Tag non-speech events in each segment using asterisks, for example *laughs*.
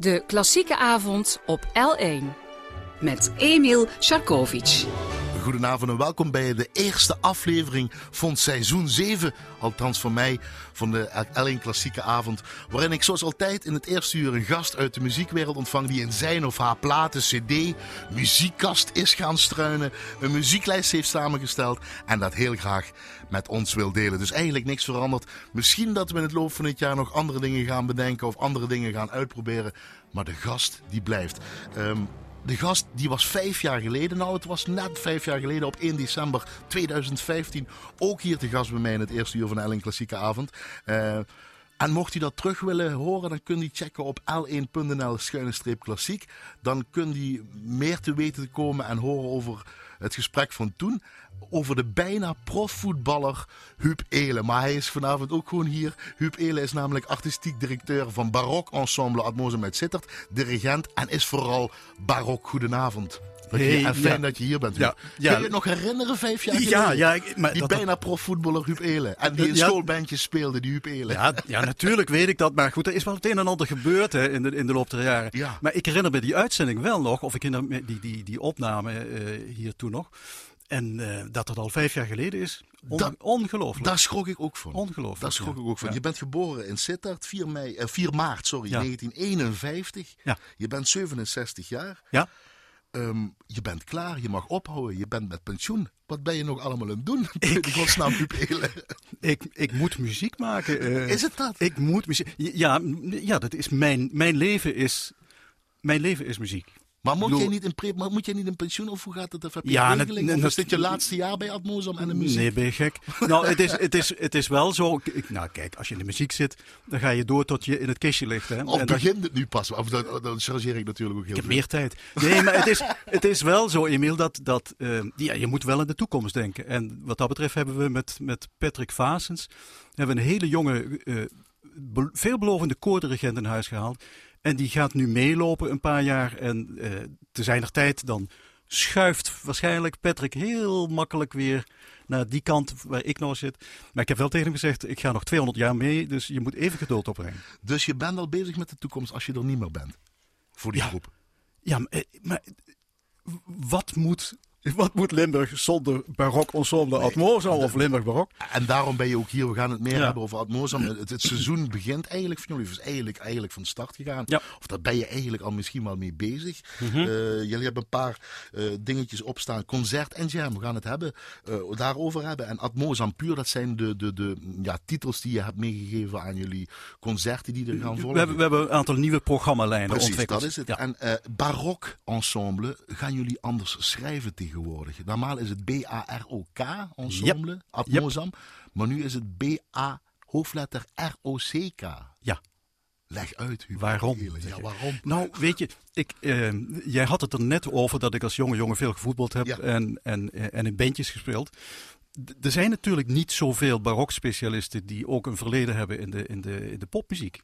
De klassieke avond op L1 met Emil Sharkovic. Goedenavond en welkom bij de eerste aflevering van seizoen 7, althans van mij, van de L1 Klassieke Avond. Waarin ik zoals altijd in het eerste uur een gast uit de muziekwereld ontvang die in zijn of haar platen, cd, muziekkast is gaan struinen, een muzieklijst heeft samengesteld en dat heel graag met ons wil delen. Dus eigenlijk niks veranderd. Misschien dat we in het loop van dit jaar nog andere dingen gaan bedenken of andere dingen gaan uitproberen. Maar de gast die blijft. Ehm, de gast die was vijf jaar geleden, nou het was net vijf jaar geleden op 1 december 2015 ook hier te gast bij mij in het eerste uur van Ellen Klassieke Avond. Uh, en mocht u dat terug willen horen, dan kunt u checken op l1.nl-klassiek. Dan kunt u meer te weten komen en horen over het gesprek van toen over de bijna profvoetballer Huub Elen. Maar hij is vanavond ook gewoon hier. Huub Elen is namelijk artistiek directeur van Barok Ensemble Atmosem uit Sittard. Dirigent en is vooral barok. Goedenavond. Hey, en fijn dat je hier bent. Ja, ja. Kun je het nog herinneren, vijf jaar geleden? Ja, ja, ik, maar die bijna profvoetballer Huub Elen. En die in schoolbandjes speelde, die Huub Elen. Ja, ja, natuurlijk weet ik dat. Maar goed, er is wel het een en ander gebeurd hè, in, de, in de loop der jaren. Maar ik herinner me die uitzending wel nog. Of ik herinner me die, die, die opname uh, hier toen nog. En uh, dat dat al vijf jaar geleden is, on ongelooflijk. Daar schrok ik ook van. Ongelooflijk. Daar schrok ik ook van. Je bent geboren in Sittard 4, mei, uh, 4 maart sorry, ja. 1951. Ja. Je bent 67 jaar. Ja. Um, je bent klaar, je mag ophouden, je bent met pensioen. Wat ben je nog allemaal aan het doen? *laughs* Ik, godsnaam pupelen. *laughs* ik, ik moet muziek maken. Uh, is het dat? Ik moet muziek. Ja, ja dat is mijn, mijn leven is. Mijn leven is muziek. Maar moet, jij niet in moet jij niet in pensioen of hoe gaat het? Of heb je ja, of is dit je laatste jaar bij Atmosam en de muziek? Nee, ben je gek? nou, het is, het, is, het is wel zo. Nou, kijk, als je in de muziek zit, dan ga je door tot je in het kistje ligt. Hè? Of en begint het nu pas? Of dan, dan chargeer ik natuurlijk ook heel Ik heb meer tijd. Nee, maar het is, het is wel zo, Emiel, dat, dat uh, ja, je moet wel in de toekomst denken. En wat dat betreft hebben we met, met Patrick Vasens hebben een hele jonge, uh, veelbelovende koordirigent in huis gehaald. En die gaat nu meelopen een paar jaar. En uh, te zijner tijd dan schuift waarschijnlijk Patrick heel makkelijk weer naar die kant waar ik nou zit. Maar ik heb wel tegen hem gezegd, ik ga nog 200 jaar mee, dus je moet even geduld opbrengen. Dus je bent al bezig met de toekomst als je er niet meer bent? Voor die ja. groep? Ja, maar, maar wat moet *laughs* wat moet Limburg zonder barok ensemble nee, Atmosam of Limburg barok? En daarom ben je ook hier. We gaan het meer ja. hebben over Atmosam. *laughs* Het, het, seizoen begint eigenlijk van jullie. is eigenlijk, eigenlijk van start gegaan. Ja. Of daar ben je eigenlijk al misschien wel mee bezig. Mm -hmm. uh, jullie hebben een paar uh, dingetjes opstaan. Concert en jam. We gaan het hebben, uh, daarover hebben. En Atmosam puur, dat zijn de, de, de ja, titels die je hebt meegegeven aan jullie concerten die er gaan volgen. We hebben, we hebben een aantal nieuwe programmalijnen Precies, ontwikkeld. dat is het. Ja. En barok ensemble gaan jullie anders schrijven tegenwoordig. Normaal is het B-A-R-O-K, ensemble, yep. Atmosam. Yep. Maar nu is het B-A, hoofdletter R-O-C-K. Ja. Leg uit. Hugo. Waarom? Ja, waarom? Nou, weet je, ik, uh, jij had het er net over dat ik als jonge jongen veel gevoetbald heb ja. en, en, en in bandjes gespeeld. D er zijn natuurlijk niet zoveel barokspecialisten die ook een verleden hebben in de, in de, in de popmuziek.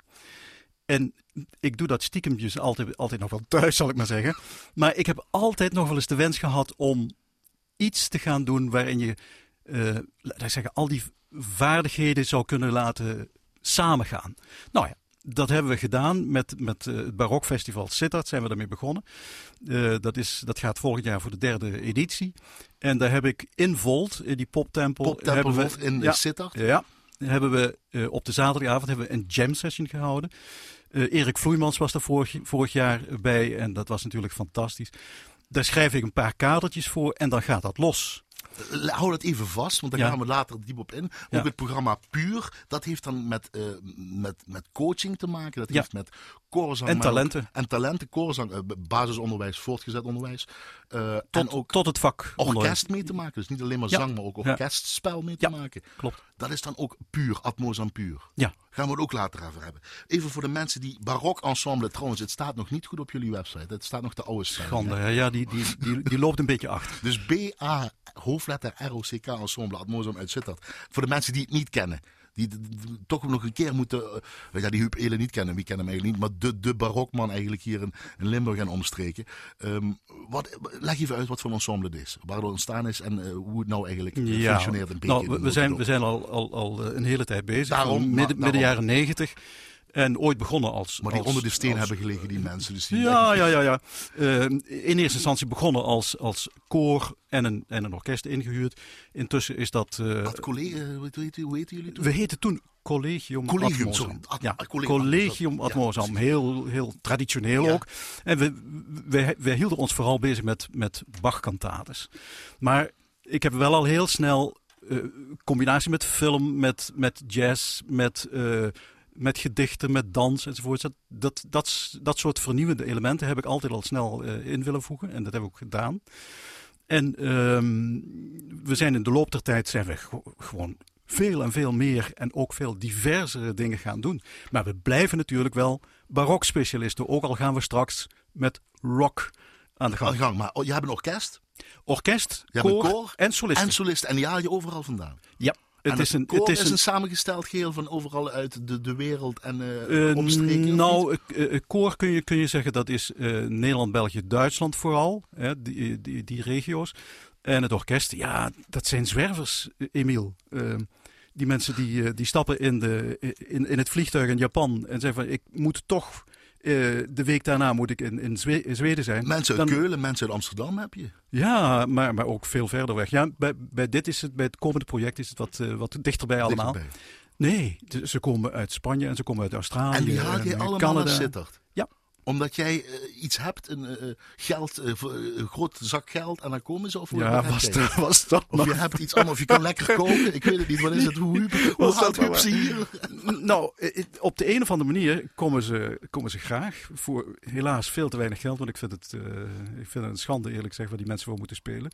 En ik doe dat stiekemjes altijd, altijd nog wel *laughs* thuis, zal ik maar zeggen. Maar ik heb altijd nog wel eens de wens gehad om iets te gaan doen waarin je, uh, laat ik zeggen, al die vaardigheden zou kunnen laten samengaan. Nou ja, dat hebben we gedaan met, met uh, het Barokfestival Sittard, zijn we daarmee begonnen. Uh, dat, is, dat gaat volgend jaar voor de derde editie. En daar heb ik in Volt, in die poptempel... Poptempel in ja, Sittard? Ja, hebben we uh, op de zaterdagavond hebben we een jam session gehouden. Uh, Erik Vloeimans was er vorig, vorig, jaar bij en dat was natuurlijk fantastisch. Daar schrijf ik een paar kadertjes voor en dan gaat dat los. Hou dat even vast, want daar ja. gaan we later diep op in. Ook ja. het programma Puur, dat heeft dan met, uh, met, met coaching te maken. Dat ja. heeft met koorzang en talenten. Ook, en talenten, koorzang, uh, basisonderwijs, voortgezet onderwijs. Uh, tot, en ook tot het vak. Orkest mee te maken. Dus niet alleen maar zang, maar ook orkestspel mee te maken. Klopt. Dat is dan ook puur, Atmosam puur. Ja. Gaan we het ook later over hebben. Even voor de mensen die barok ensemble, trouwens, het staat nog niet goed op jullie website. Het staat nog de oude. Schande, ja, die, die, die, die loopt een beetje achter. Dus B-A, hoofdletter R-O-C-K ensemble, Atmosam uit Sittard. Voor de mensen die het niet kennen. Die, toch nog een keer moeten. Uh, ja, die Huub Elen niet kennen, wie kennen hem eigenlijk niet. Maar de, de barokman eigenlijk hier in, in Limburg en omstreken. Um, wat, leg even uit wat voor ensemble het is. Waar het ontstaan is en uh, hoe het nou eigenlijk ja, functioneert. Een beetje nou, we, we zijn, we zijn al, al, al een hele tijd bezig. Daarom, midden, midden jaren negentig. En ooit begonnen als... Maar die als- onder de steen als- hebben gelegen, die mensen. Dus die Ja, ja, ja. ja. Eh, in eerste instantie begonnen als, als koor en een, en een orkest ingehuurd. Intussen is dat... eh, collega, weet, weet, hoe heten jullie toen? we heten toen Collegium Collegium. At- ja, Collegium Atmosam. Heel, heel traditioneel Ja. ook. En we, we, we hielden ons vooral bezig met, met Bach-cantates. Maar ik heb wel al heel snel eh, combinatie met film, met, met jazz, met, eh, met gedichten, met dans enzovoort. Dat, dat, dat, dat soort vernieuwende elementen heb ik altijd al snel eh, in willen voegen. En dat heb ik ook gedaan. En ehm, we zijn in de loop der tijd zijn we ge- gewoon veel en veel meer en ook veel diversere dingen gaan doen. Maar we blijven natuurlijk wel barokspecialisten. Ook al gaan we straks met rock aan de Aan de gang. gang. Maar oh, je hebt een orkest Orkest, koor, koor en solisten. en solisten. En die haal je overal vandaan. ja, het is een, het is een, een, samengesteld geheel van overal uit de, de wereld en Eh, omstreken. nou, eh, koor kun je, kun je zeggen dat is Nederland, België, Duitsland vooral. Hè, die, die, die regio's. En het orkest, ja, dat zijn zwervers, Emiel. Eh, die mensen die, die stappen in, de, in, in het vliegtuig in Japan en zeggen van ik moet toch, eh, de week daarna moet ik in, in, Zwe- in Zweden zijn. Mensen uit Dan- Keulen, mensen uit Amsterdam heb je. Ja, maar, maar ook veel verder weg. Ja, bij, bij, dit is het, bij het komende project is het wat, eh, wat dichterbij allemaal. Dichterbij. Nee, ze komen uit Spanje en ze komen uit Australië. En die haal je en allemaal Canada. naar Sittard. Ja. Omdat jij eh, iets hebt, een eh, geld, een groot zak geld, en dan komen ze? Of Ja, was, dat, was dat Of je hebt iets anders, of je kan lekker *laughs* koken. Ik weet het niet, wat is het? Hoe, hoe, Was dat u wel ze hier? Nou, op de een of andere manier komen ze, komen ze graag. Voor helaas veel te weinig geld. Want ik vind het, ik vind het een schande eerlijk gezegd waar die mensen voor moeten spelen.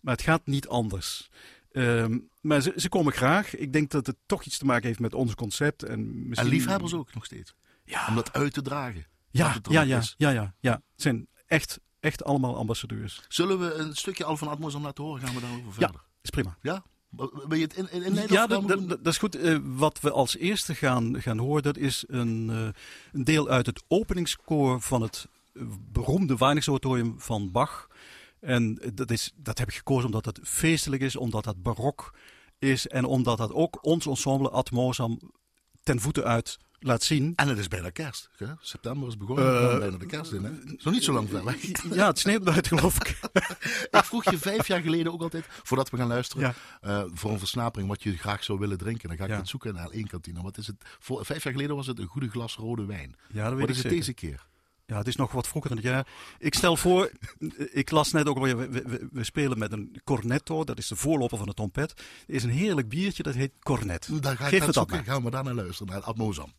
Maar het gaat niet anders. Ehm, maar ze, ze komen graag. Ik denk dat het toch iets te maken heeft met ons concept. En, En misschien... liefhebbers ook nog steeds. Ja, Om dat uit te dragen. Ja, ja, ja, is. ja, ja, ja. Het zijn echt, echt allemaal ambassadeurs. Zullen we een stukje al van Atmos om laten horen? Gaan we daarover verder? Is prima. Ja? Wil je het in, in, in Nederland Ja, dat, dat, is goed. Eh, wat we als eerste gaan, gaan horen, dat is een, eh, een deel uit het openingskoor van het eh, beroemde Weihnachtsoratorium van Bach. En dat, is, dat heb ik gekozen omdat het feestelijk is, omdat dat barok is en omdat dat ook ons ensemble Atmosam ten voeten uit laat zien. En het is bijna kerst. Hè? September is begonnen. Eh, we gaan bijna de kerst in. Hè? Is nog niet zo lang ver weg. *laughs* Ja, het sneeuwt buiten, geloof ik. *laughs* Ik vroeg je vijf jaar geleden ook altijd, voordat we gaan luisteren, Ja. eh, voor een versnapering wat je graag zou willen drinken. Dan ga ik Ja. het zoeken naar één kantine. Wat is het? Voor, vijf jaar geleden was het een goede glas rode wijn. Ja, dat weet Wat ik is het zeker. deze keer? Ja, het is nog wat vroeger in het jaar. Ik stel voor, ik las net ook alweer, we, we, we spelen met een cornetto, dat is de voorloper van de trompet. Er is een heerlijk biertje, dat heet cornet. Dan ga ik Geef het dat maar. Gaan we daar naar luisteren, naar Atmosam.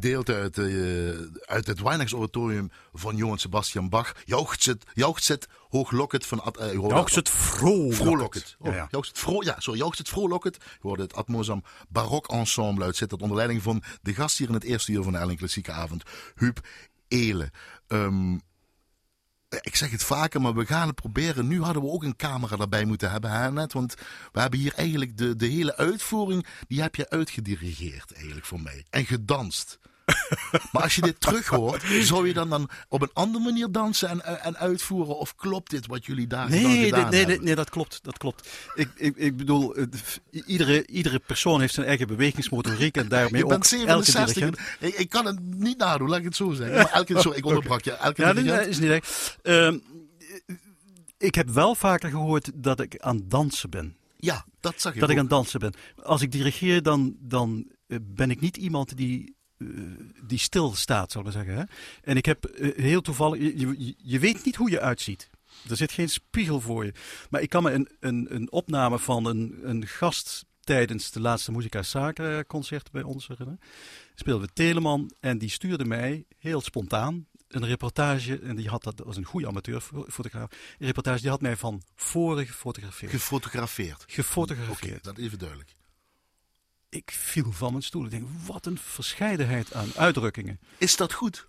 Gedeelte uit, uh, uit het Weihnachtsoratorium van Johann Sebastian Bach. Jaucht zit, jaucht zit hooglocket van... Uh, jaucht zit vroolokket. Oh, ja, ja. Vro, ja, sorry, jaucht zit. Je hoorde het Atmosam Barok Ensemble uit. Zit dat onder leiding van de gast hier in het eerste uur van de Ellen Klassieke Avond. Huub Elen. Um, ik zeg het vaker, maar we gaan het proberen. Nu hadden we ook een camera erbij moeten hebben, hè, net. Want we hebben hier eigenlijk de, de hele uitvoering, die heb je uitgedirigeerd eigenlijk voor mij. En gedanst. *laughs* maar als je dit terug hoort, zou je dan, dan op een andere manier dansen en, en uitvoeren? Of klopt dit wat jullie daar nee, gedaan nee, hebben? Nee, nee, dat klopt. Dat klopt. Ik, ik, ik bedoel, iedere, iedere persoon heeft zijn eigen bewegingsmotoriek en daarmee ook 67, elke ik, ik, kan het niet nadoen, laat ik het zo zeggen. Maar elke, zo, ik *laughs* onderbrak je. Elke ja, is niet echt. Uh, ik heb wel vaker gehoord dat ik aan dansen ben. Ja, dat zag ik Dat ik aan dansen ben. Als ik dirigeer, dan, dan ben ik niet iemand die die stilstaat, zullen we zeggen. Hè? En ik heb uh, heel toevallig, je, je, je, weet niet hoe je uitziet. Er zit geen spiegel voor je. Maar ik kan me een, een, een opname van een, een gast tijdens de laatste Musica Sacra concert bij ons herinneren. Speelden we Teleman en die stuurde mij heel spontaan een reportage. En die had dat, dat was een goede amateurfotograaf. Een reportage die had mij van voren gefotografeerd. Gefotografeerd? Gefotografeerd. Okay, dat even duidelijk ik viel van mijn stoel. Ik denk, wat een verscheidenheid aan uitdrukkingen. Is dat goed?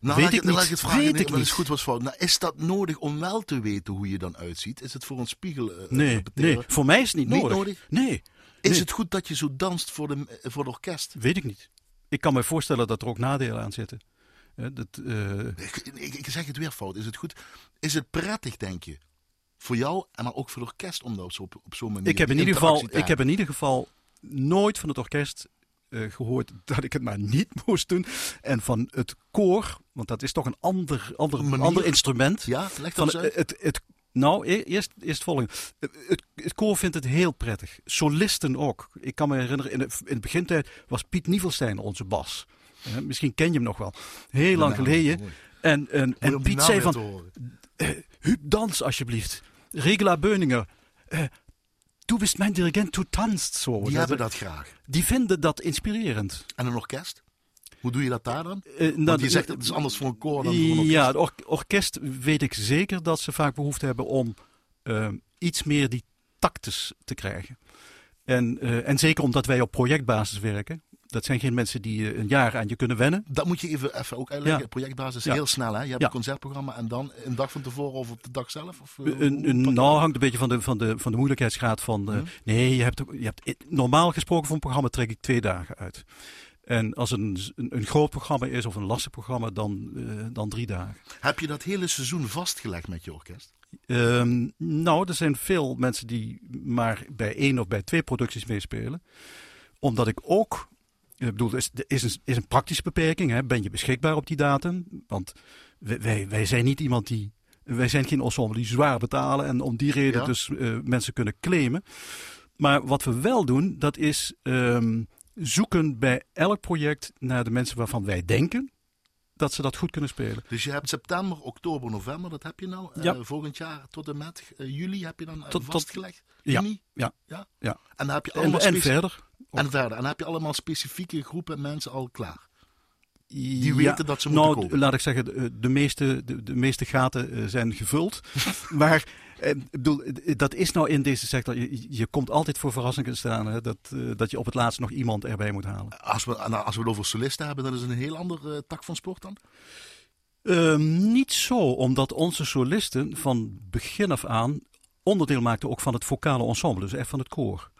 Nou, weet ik, niet. het vragen, weet ik niet. goed was fout. Nou, is dat nodig om wel te weten hoe je dan uitziet? Is het voor een spiegel uh, Nee, nee, voor mij is het niet, niet nodig. nodig. Nee. Is nee. het goed dat je zo danst voor, de, voor het orkest? Weet ik niet. Ik kan me voorstellen dat er ook nadelen aan zitten. dat, uh... ik, ik, ik, zeg het weer fout. Is het goed? Is het prettig, denk je? Voor jou, maar ook voor het orkest om dat op, op zo'n manier ik heb, in ieder geval, ik heb in ieder geval nooit van het orkest uh, gehoord *laughs* dat ik het maar niet *laughs* moest doen. En van het koor, want dat is toch een ander, ander, ander instrument. Ja, leg van. Het, het, nou, eerst, eerst het volgende. Het, het, koor vindt het heel prettig. Solisten ook. Ik kan me herinneren, in de, in de begintijd was Piet Nievelstein onze bas. Uh, misschien ken je hem nog wel. Heel lang geleden. En, en, en Piet zei van, uh, Huub, dans alsjeblieft. Regela Beuninger, Du bist mijn dirigent, du tanzt zo. Die hebben dat graag. Die vinden dat inspirerend. En een orkest? Hoe doe je dat daar dan? Uh, Want nou, je zegt het is anders voor een koor dan voor een orkest. Ja, het or orkest weet ik zeker dat ze vaak behoefte hebben om uh, iets meer die tactus te krijgen. En, uh, en zeker omdat wij op projectbasis werken. Dat zijn geen mensen die een jaar aan je kunnen wennen. Dat moet je even, even ook uitleggen. Ja. Projectbasis heel snel. Hè? Je hebt een concertprogramma en dan een dag van tevoren of op de dag zelf? Of, een, een, nou, hangt een beetje van de, van de, van de moeilijkheidsgraad van. Uh, nee, je hebt, je hebt normaal gesproken voor een programma trek ik twee dagen uit. En als een, een, een groot programma is of een lastig programma, dan, uh, dan drie dagen. Heb je dat hele seizoen vastgelegd met je orkest? Um, nou, er zijn veel mensen die maar bij één of bij twee producties meespelen. Omdat ik ook ik bedoel, er is, is, een, is een praktische beperking. Hè? Ben je beschikbaar op die datum? Want wij, wij, zijn niet iemand die. Wij zijn geen ensemble die zwaar betalen en om die reden Ja. dus uh, mensen kunnen claimen. Maar wat we wel doen, dat is um, zoeken bij elk project naar de mensen waarvan wij denken dat ze dat goed kunnen spelen. Dus je hebt september, oktober, november, dat heb je nou. Ja. Uh, volgend jaar tot en met uh, juli heb je dan Tot- tot- vastgelegd? Ja, Juni? ja, ja. ja. En dan heb je allemaal en verder. En verder. En dan heb je allemaal specifieke groepen mensen al klaar. Die weten dat ze moeten nou, komen. laat ik zeggen, de, de, meeste, de, de meeste gaten zijn gevuld. *laughs* maar eh, ik bedoel, dat is nou in deze sector. Je, je komt altijd voor verrassingen staan. Hè, dat, uh, dat je op het laatst nog iemand erbij moet halen. Als we, nou, als we het over solisten hebben, dan is het een heel ander uh, tak van sport dan? Uh, niet zo, omdat onze solisten van begin af aan onderdeel maakten ook van het vocale ensemble. Dus echt van het koor.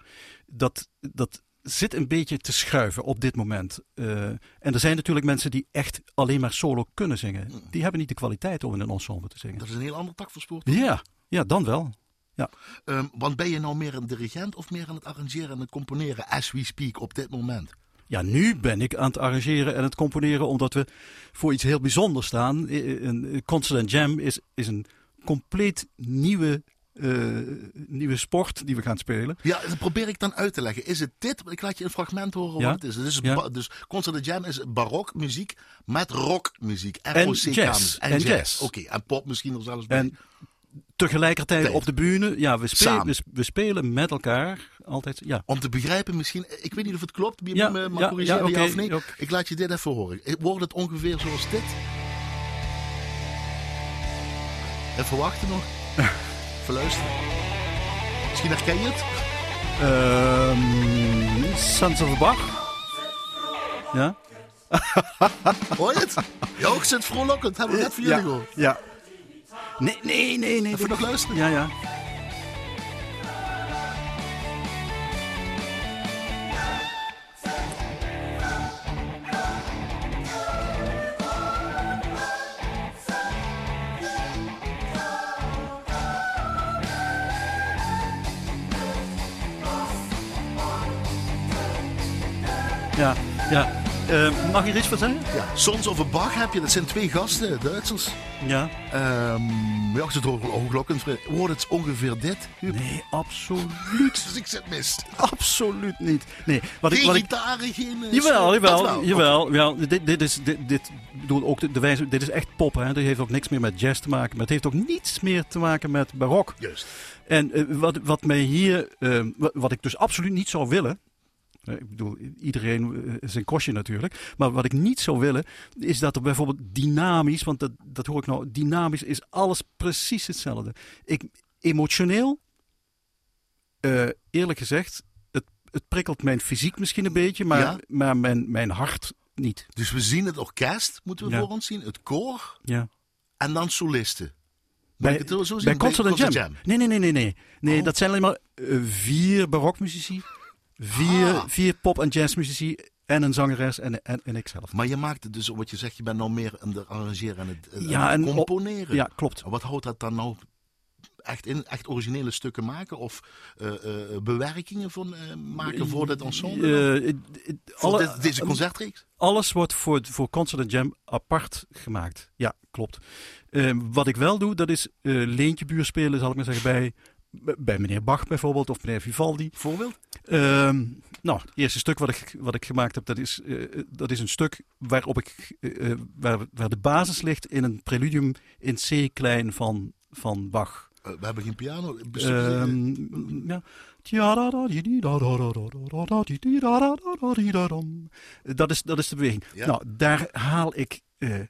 Dat, dat zit een beetje te schuiven op dit moment. Uh, en er zijn natuurlijk mensen die echt alleen maar solo kunnen zingen. Die hebben niet de kwaliteit om in een ensemble te zingen. Dat is een heel ander tak van sport. Ja, ja dan wel. Ja. Um, want ben je nou meer een dirigent of meer aan het arrangeren en het componeren as we speak op dit moment? Ja, nu ben ik aan het arrangeren en het componeren omdat we voor iets heel bijzonders staan. Een Concert and Jam is, is een compleet nieuwe uh, nieuwe sport die we gaan spelen. Ja, dat probeer ik dan uit te leggen. Is het dit? Ik laat je een fragment horen ja? wat het is. Dus, ja. dus Concert Jam is barok muziek met rockmuziek. En jazz. En, en jazz. jazz. Oké, okay. en pop misschien nog zelfs bij. En tegelijkertijd Tijd. op de bühne. Ja, we spelen, we, sp- we spelen met elkaar altijd. Ja, Om te begrijpen misschien, ik weet niet of het klopt, je Ja, me corrigeren ja, ja, oké, of nee. ook. Ik laat je dit even horen. Wordt het ongeveer zoals dit? Even wachten nog. *laughs* Even luisteren. Misschien herken je het? Ehm Sons of Bach. Ja? *laughs* Hoor je het? Ja, ik zit vrolijkend. Hebben we net voor jullie gehoord. Ja. Nee, nee, nee, nee. Even nog luisteren. Ja, ja. Ja, mag je er iets van zeggen? Ja, Sons of a Bach heb je. Dat zijn twee gasten, Duitsers. Ja. Ehm ja, ik zit ook ongelokkend. Wordt het ongeveer dit? Nee, absoluut. *laughs* Dus ik zit mis. Absoluut niet. Nee, wat ik, Geen wat ik, gitaren, geen... eh, Jawel, jawel, wel. jawel. jawel. Dit, dit is, dit, dit, ik bedoel, ook de, de wijze, dit is echt pop. Hè. Dit heeft ook niks meer met jazz te maken. Maar het heeft ook niets meer te maken met barok. Juist. En eh, wat, wat mij hier, eh, wat, wat ik dus absoluut niet zou willen. Eh, ik bedoel, iedereen eh, zijn kostje natuurlijk. Maar wat ik niet zou willen, is dat er bijvoorbeeld dynamisch, want dat, dat hoor ik nou, dynamisch is alles precies hetzelfde. Ik, emotioneel, eh, eerlijk gezegd, het, het prikkelt mijn fysiek misschien een beetje, maar, Ja. maar mijn, mijn hart niet. Dus we zien het orkest, moeten we Ja. voor ons zien. Het koor Ja. en dan solisten. Bij, ik het zo zien? bij Concert Jam. Nee, nee, nee, nee. Nee, nee Oh. dat zijn alleen maar eh, vier barokmuzici, vier, Ah. vier pop- en jazzmuzici en een zangeres en, en, en ikzelf. Maar je maakt het dus, wat je zegt, je bent nou meer aan het arrangeren en het, en Ja, het en op- componeren. Ja, klopt. Wat houdt dat dan nou echt in? Echt originele stukken maken of eh, eh, bewerkingen van eh, maken voor dit ensemble? Eh, eh, eh, voor alle- dit- deze concertreeks? Alles wordt voor, voor Concert Jam apart gemaakt. Ja, klopt. Eh, wat ik wel doe, dat is eh leentje buur spelen, zal ik maar zeggen, bij, bij meneer Bach bijvoorbeeld of meneer Vivaldi. Voorbeeld? Ehm, nou, het eerste stuk wat ik, wat ik gemaakt heb, dat is, eh, dat is een stuk waarop ik, eh, eh, waar, waar de basis ligt in een preludium in C-klein van, van Bach. We hebben geen piano. Ehm, ja. Dat is, dat is de beweging. Ja. Nou, daar haal ik,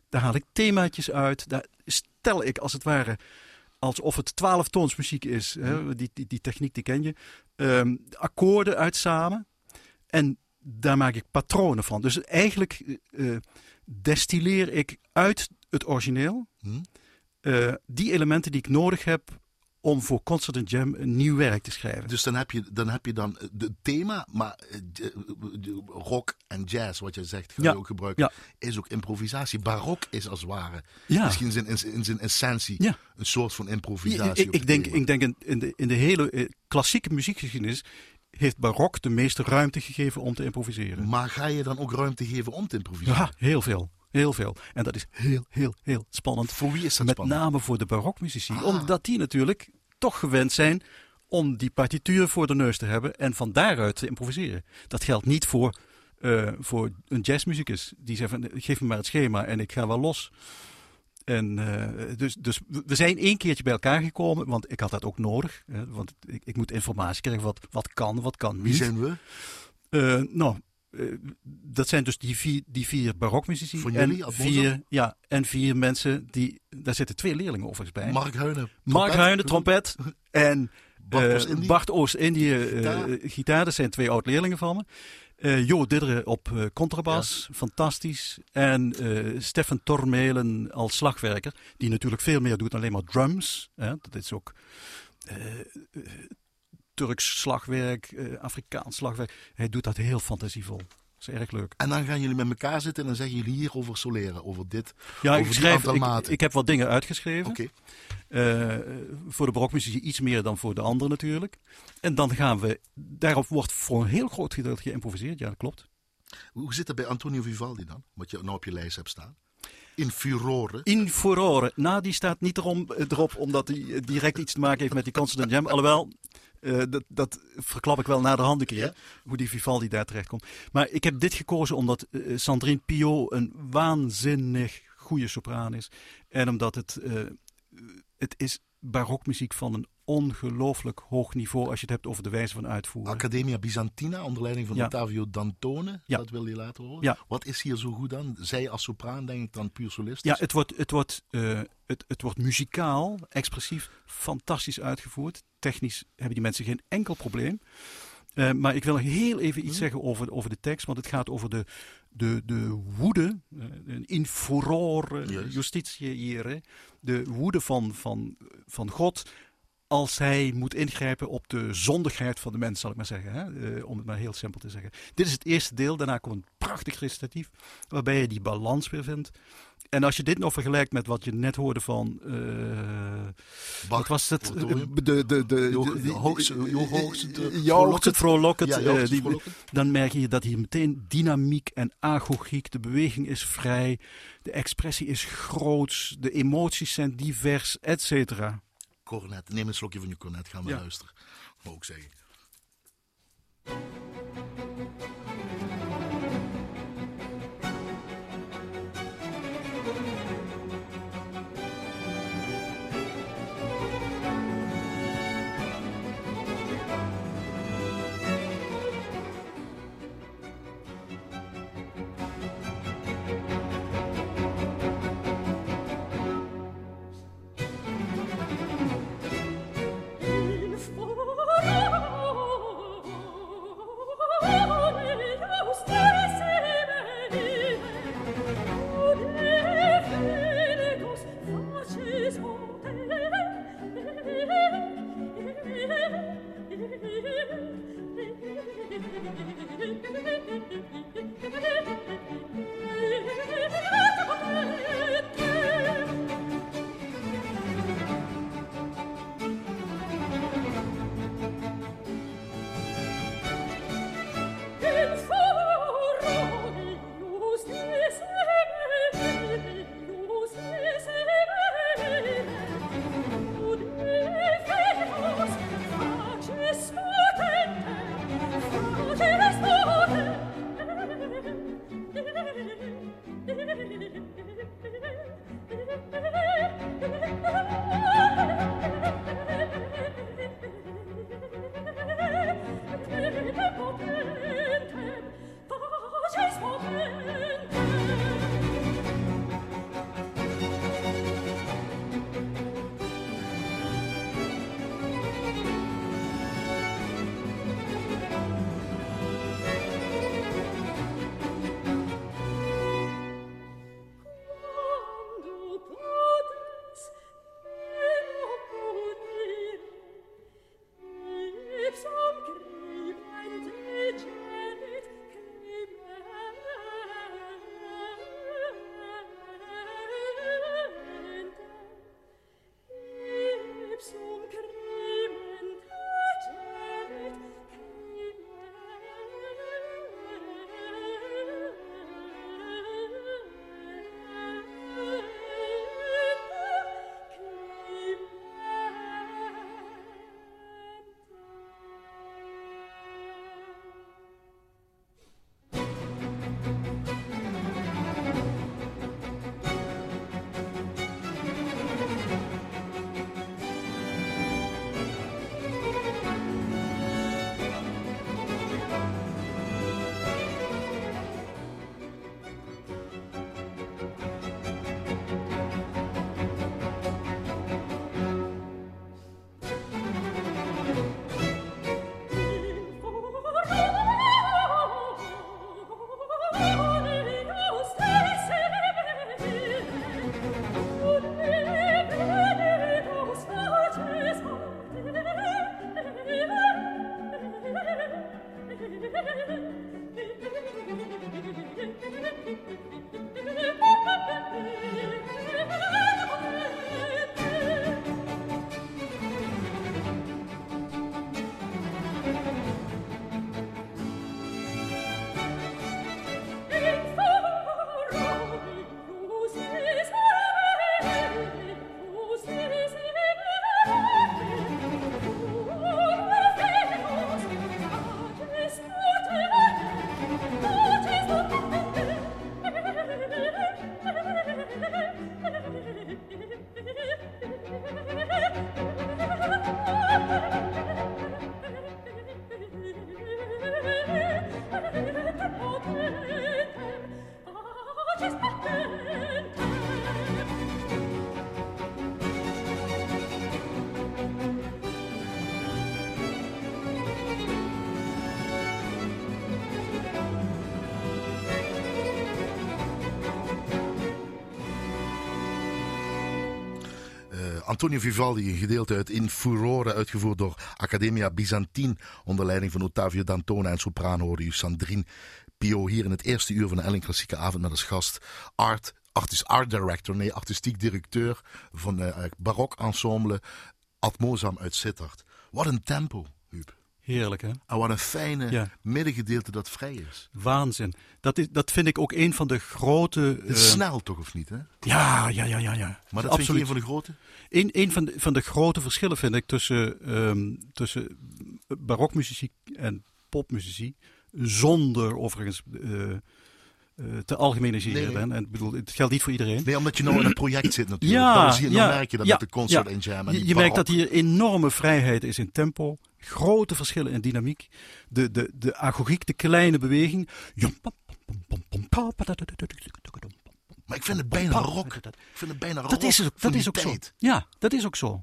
daar haal ik themaatjes uit. Daar stel ik als het ware alsof het twaalftoonsmuziek is. Hè? Die, die, die techniek die ken je. Ehm, akkoorden uit samen. En daar maak ik patronen van. Dus eigenlijk eh, eh, destilleer ik uit het origineel Hm? eh, die elementen die ik nodig heb om voor Concert and Jam een nieuw werk te schrijven. Dus dan heb je dan, heb je dan het thema, maar eh, rock en jazz, wat je zegt, ga Ja, je ook gebruiken, ja. is ook improvisatie. Barok is als het ware, ja. misschien in zijn, in zijn essentie, een soort van improvisatie. ik, ik denk, thema. ik denk in, in de, in de hele eh, klassieke muziekgeschiedenis heeft barok de meeste ruimte gegeven om te improviseren. Maar ga je dan ook ruimte geven om te improviseren? Ja, heel veel. Heel veel. En dat is heel, heel, heel spannend. Voor wie is dat Met spannend? name voor de barokmuzici. Ah. Omdat die natuurlijk toch gewend zijn om die partituur voor de neus te hebben en van daaruit te improviseren. Dat geldt niet voor, eh, voor een jazzmuzikus. Die zegt van geef me maar het schema en ik ga wel los. En, eh, dus, dus we zijn één keertje bij elkaar gekomen, want ik had dat ook nodig. Hè, want ik, ik moet informatie krijgen wat, wat kan, wat kan Wie niet. zijn we? Eh, nou, eh, dat zijn dus die vier, die vier barokmuzici. Van en jullie, uit vier, ja, en vier mensen die. Daar zitten twee leerlingen overigens bij. Mark Huinen. Mark. Huijnen, trompet. *laughs* En Bart eh. Bart Oost-Indië, eh, Gitaar. gitaar. Dat zijn twee oud-leerlingen van me. Eh Jo Didderen op contrabas, fantastisch. En Stefan Tormelen als slagwerker, die natuurlijk veel meer doet dan alleen maar drums. Hè. Dat is ook Turks slagwerk, eh, Afrikaans slagwerk. Hij doet dat heel fantasievol. Dat is erg leuk. En dan gaan jullie met elkaar zitten en dan zeggen jullie hier over soleren, over dit. Ja, Over ik, schrijf, ik, ik heb wat dingen uitgeschreven. Oké. Eh, voor de barokmuziek iets meer dan voor de anderen natuurlijk. En dan gaan we, daarop wordt voor een heel groot gedeelte geïmproviseerd. Ja, dat klopt. Hoe zit dat bij Antonio Vivaldi dan? Wat je nou op je lijst hebt staan. In Furore. In Furore. Nou, die staat niet erom, erop omdat hij eh, direct iets te maken heeft met die Constant and Jam. Alhoewel, eh, dat, dat verklap ik wel na de hand een keer. Ja. Hoe die Vivaldi daar terecht komt. Maar ik heb dit gekozen omdat eh, Sandrine Pio een waanzinnig goede sopraan is. En omdat het, eh, het is barokmuziek van een ongelooflijk hoog niveau als je het hebt over de wijze van uitvoeren. Academia Byzantina onder leiding van Ja. Ottavio Dantone, Ja. dat wil je laten horen. Ja. Wat is hier zo goed aan? Zij als sopraan denk ik dan puur solist. Ja, het wordt, het, wordt, eh, het, het wordt muzikaal, expressief, fantastisch uitgevoerd. Technisch hebben die mensen geen enkel probleem. Eh, maar ik wil heel even iets Mhm. zeggen over, over de tekst, want het gaat over de, de, de woede, eh, een in furore justitie hier, hè. de woede van, van, van God als hij moet ingrijpen op de zondigheid van de mens, zal ik maar zeggen. Hè? Eh, om het maar heel simpel te zeggen. Dit is het eerste deel, daarna komt een prachtig recitatief, waarbij je die balans weer vindt. En als je dit nog vergelijkt met wat je net hoorde van. eh, Bach, wat was het? De, de, de, de, hoogste- Ja, Vrolijkend. dan merk je dat hier meteen dynamiek en agogiek, de beweging is vrij, de expressie is groots, de emoties zijn divers, et cetera. Cornet. Neem een slokje van je cornet, gaan we Ja. luisteren. Wou ik zeggen. Antonio Vivaldi, een gedeelte uit In Furore, uitgevoerd door Academia Byzantine, onder leiding van Ottavio Dantona en sopraan hoorde u Sandrine Pio hier in het eerste uur van de Elling Klassieke Avond met als gast art, artist, art director, nee, artistiek directeur van uh, barok ensemble Atmozam uit Sittard. Wat een tempo, Huub. Heerlijk, hè? En wat een fijne ja. middengedeelte dat vrij is. Waanzin. Dat, is, dat vind ik ook een van de grote... Het is uh, snel toch, of niet? Hè? Ja, ja, ja, ja. ja. Maar dat is een van de grote? Een, een van, de, van de grote verschillen vind ik tussen, um, tussen barokmuziek en popmuziek. Zonder overigens... Uh, te algemeniseren. Nee, nee. En, bedoel, het geldt niet voor iedereen. Nee, omdat je nou in een project zit natuurlijk. Ja, dan, zie je, dan ja, merk je dat ja, met de concert en jam. En je, je merkt dat hier enorme vrijheid is in tempo. Grote verschillen in dynamiek. De, de, de agogiek, de kleine beweging. Maar ik vind het bijna rock. Ik vind het bijna rock. Dat is, dat is ook zo. Ja, dat is ook zo.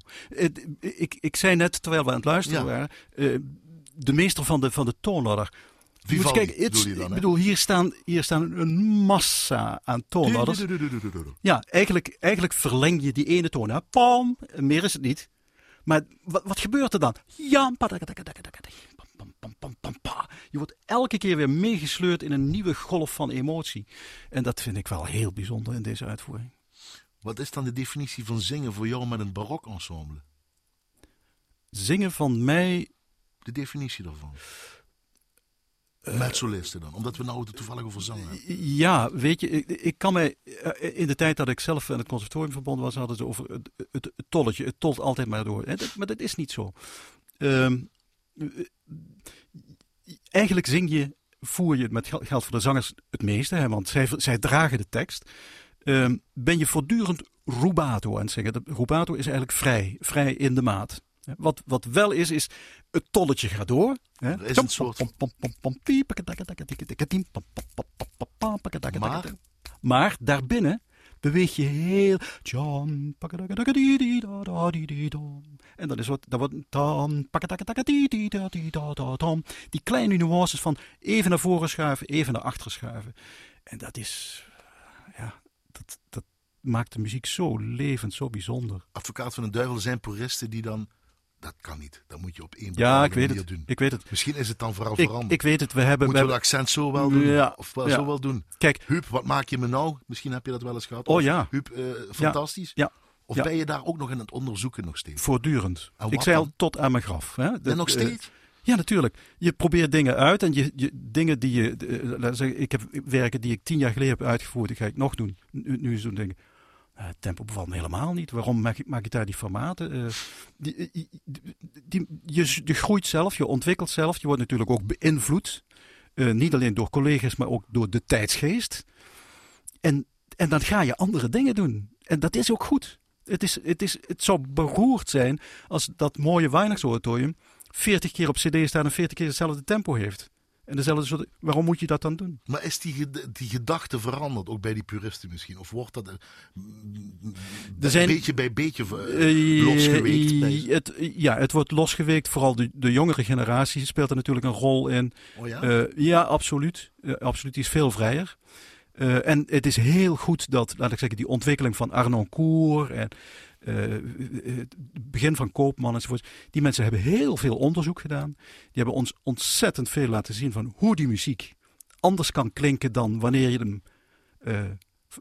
Ik, ik zei net, terwijl we aan het luisteren waren, de meester van de, van de toonladder Vivaldi, kijken, ik bedoel, hier staan, hier staan een massa aan toonladders. Ja, eigenlijk, eigenlijk verleng je die ene toon. Hè. Pam, meer is het niet. Maar wat, wat gebeurt er dan? Ja, je wordt elke keer weer meegesleurd in een nieuwe golf van emotie. En dat vind ik wel heel bijzonder in deze uitvoering. Wat is dan de definitie van zingen voor jou met een barok ensemble? Zingen van mij. De definitie daarvan. Met solisten dan, omdat we nou toevallig over zang hebben. Ja, weet je, ik, ik, kan mij. Eh, in de tijd dat ik zelf aan het conservatorium verbonden was, hadden ze over het, het, tolletje. Het tolt altijd maar door. Maar dat is niet zo. Um, eigenlijk zing je, voer je met geld voor de zangers het meeste, hè, want zij, zij dragen de tekst. Um, ben je voortdurend rubato aan het zingen. De rubato is eigenlijk vrij, vrij in de maat. Wat, wat wel is, is het tolletje gaat door. Hè? is een soort... Maar? maar daarbinnen beweeg je heel. En dan is wat. Dan wordt. Die kleine nuances van even naar voren schuiven, even naar achteren schuiven. En dat is. Ja, dat, dat maakt de muziek zo levend, zo bijzonder. Advocaat van de duivel zijn puristen die dan dat kan niet. Dat moet je op één ja, ik weet het. doen. Ik weet het. Misschien is het dan vooral veranderd. Ik weet het. We hebben, Moeten we, het accent zo wel doen? Ja, of wel, zo wel doen? Kijk. Huub, wat maak je me nou? Misschien heb je dat wel eens gehad. Oh ja. Huub, uh, fantastisch. Ja. Of ben je daar ook nog in het onderzoeken nog steeds? Voortdurend. Ik zei al tot aan mijn graf. Hè? en nog steeds? Uh, ja, natuurlijk. Je probeert dingen uit en je, je dingen die je. Uh, zeggen, ik heb werken die ik tien jaar geleden heb uitgevoerd, die ga ik nog doen. Nu, nu zo'n Uh, tempo bevalt me helemaal niet. Waarom maak, maak je daar die formaten? Uh, die, die, je, je, groeit zelf, je ontwikkelt zelf. Je wordt natuurlijk ook beïnvloed. Niet alleen door collega's, maar ook door de tijdsgeest. En, en dan ga je andere dingen doen. En dat is ook goed. Het, is, het, is, het zou beroerd zijn als dat mooie Weihnachtsoratorium 40 keer op cd staat en 40 keer hetzelfde tempo heeft. En dezelfde soort, waarom moet je dat dan doen? Maar is die, die gedachte veranderd, ook bij die puristen misschien? Of wordt dat een zijn, beetje bij beetje uh, losgeweekt? Het, ja, het wordt losgeweekt. Vooral de, de jongere generatie speelt er natuurlijk een rol in. Oh ja? Uh, ja, absoluut. Absoluut. Die is veel vrijer. En het is heel goed dat, laat ik zeggen, die ontwikkeling van Arnon Koer en het uh, begin van Koopman enzovoort. Die mensen hebben heel veel onderzoek gedaan. Die hebben ons ontzettend veel laten zien van hoe die muziek anders kan klinken dan wanneer je hem uh,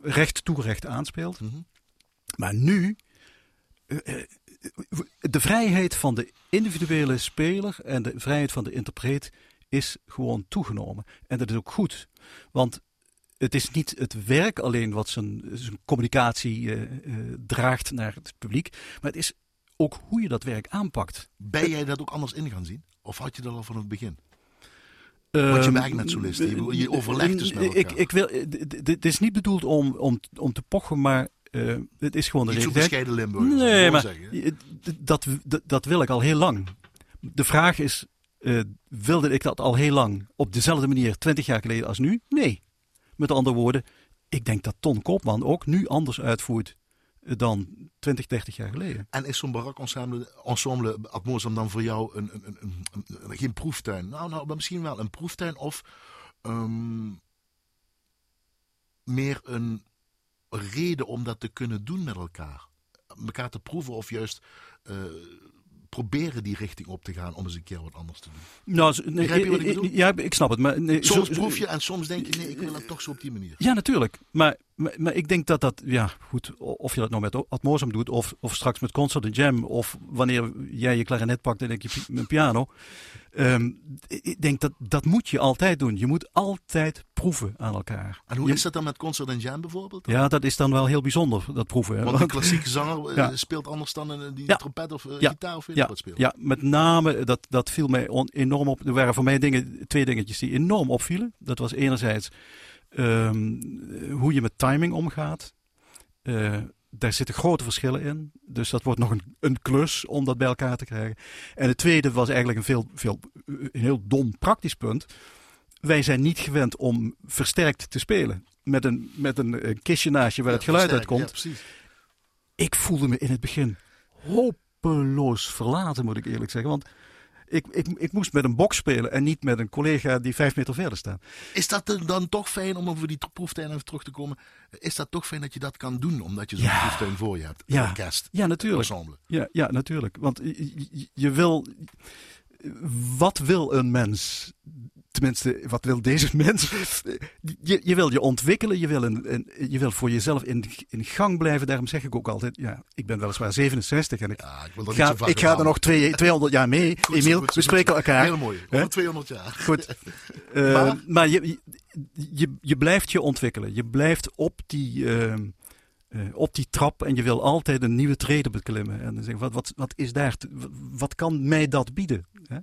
recht toe recht aanspeelt. Mm -hmm. Maar nu, uh, de vrijheid van de individuele speler en de vrijheid van de interpreet is gewoon toegenomen. En dat is ook goed. Want het is niet het werk alleen wat zijn, zijn communicatie uh, uh, draagt naar het publiek, maar het is ook hoe je dat werk aanpakt. Ben jij dat ook anders in gaan zien? Of had je dat al van het begin? Uh, Want je werkt met solisten, je, je overlegt dus met elkaar. Ik, ik wil, dit is niet bedoeld om, om, om te pochen, maar uh, het is gewoon de realiteit. bescheiden Limburg. Nee, maar zeggen. Dat, dat, dat wil ik al heel lang. De vraag is, uh, wilde ik dat al heel lang op dezelfde manier, twintig jaar geleden als nu? Nee. Met andere woorden, ik denk dat Ton Koopman ook nu anders uitvoert dan 20, 30 jaar geleden. En is zo'n barak ensemble, dan voor jou een, een, een, een, geen proeftuin? Nou, nou, misschien wel een proeftuin of um, meer een reden om dat te kunnen doen met elkaar? elkaar te proeven of juist uh, proberen die richting op te gaan om eens een keer wat anders te doen. Nou, nee, Begrijp je wat ik bedoel? Ja, ik snap het. Maar nee, soms zo- proef je en soms denk je, nee, ik wil het toch zo op die manier. Ja, natuurlijk. Maar, maar, maar ik denk dat dat, ja, goed, of je dat nou met Atmosum doet, of, of straks met Concert en Jam, of wanneer jij je klarinet pakt en ik je mijn piano. Ehm, ik denk dat dat moet je altijd doen. Je moet altijd proeven aan elkaar. En hoe Je- is dat dan met Concert en Jam bijvoorbeeld? Ja, dat is dan wel heel bijzonder, dat proeven. Want een klassieke zanger eh, Ja. speelt anders dan een, die Ja. trompet of eh, Ja. gitaar of Ja, speelt. ja, met name, dat, dat viel mij on- enorm op. Er waren voor mij dingen, twee dingetjes die enorm opvielen. Dat was enerzijds ehm, hoe je met timing omgaat. Eh, daar zitten grote verschillen in. Dus dat wordt nog een, een klus om dat bij elkaar te krijgen. En het tweede was eigenlijk een, veel, veel, een heel dom praktisch punt. Wij zijn niet gewend om versterkt te spelen. Met een, met een, eh, kistje naast je waar Ja, het geluid uitkomt Ja, precies. ik voelde me in het begin hopeloos verlaten, moet ik eerlijk zeggen. Want ik, ik, ik moest met een box spelen en niet met een collega die vijf meter verder staat. Is dat dan- toch fijn om over die proeftuin even terug te komen? Is dat toch fijn dat je dat kan doen, omdat je zo'n Ja. proeftuin voor je hebt? Ja. orkest, Ja, natuurlijk. ensemble. Ja, ja natuurlijk. Want je wil. Wat wil een mens? Tenminste, wat wil deze *laughs* mens? Je, je wil je ontwikkelen, je wil, een, een- je wil voor jezelf in, in gang blijven. Daarom zeg ik ook altijd: ja, ik ben weliswaar 67 en ik Ja, ik wil ga, ik ga er nog twee, 200 jaar mee. Goed Emiel, we spreken elkaar. Heel mooi. Hè? Over 200 jaar. Goed. *laughs* Eh, Maar- maar je, je, je blijft je ontwikkelen. Je blijft op die, ehm, eh, op die trap en je wil altijd een nieuwe trede beklimmen. En dan zeggen, wat, wat, wat is daar? te- wat kan mij dat bieden? Hè?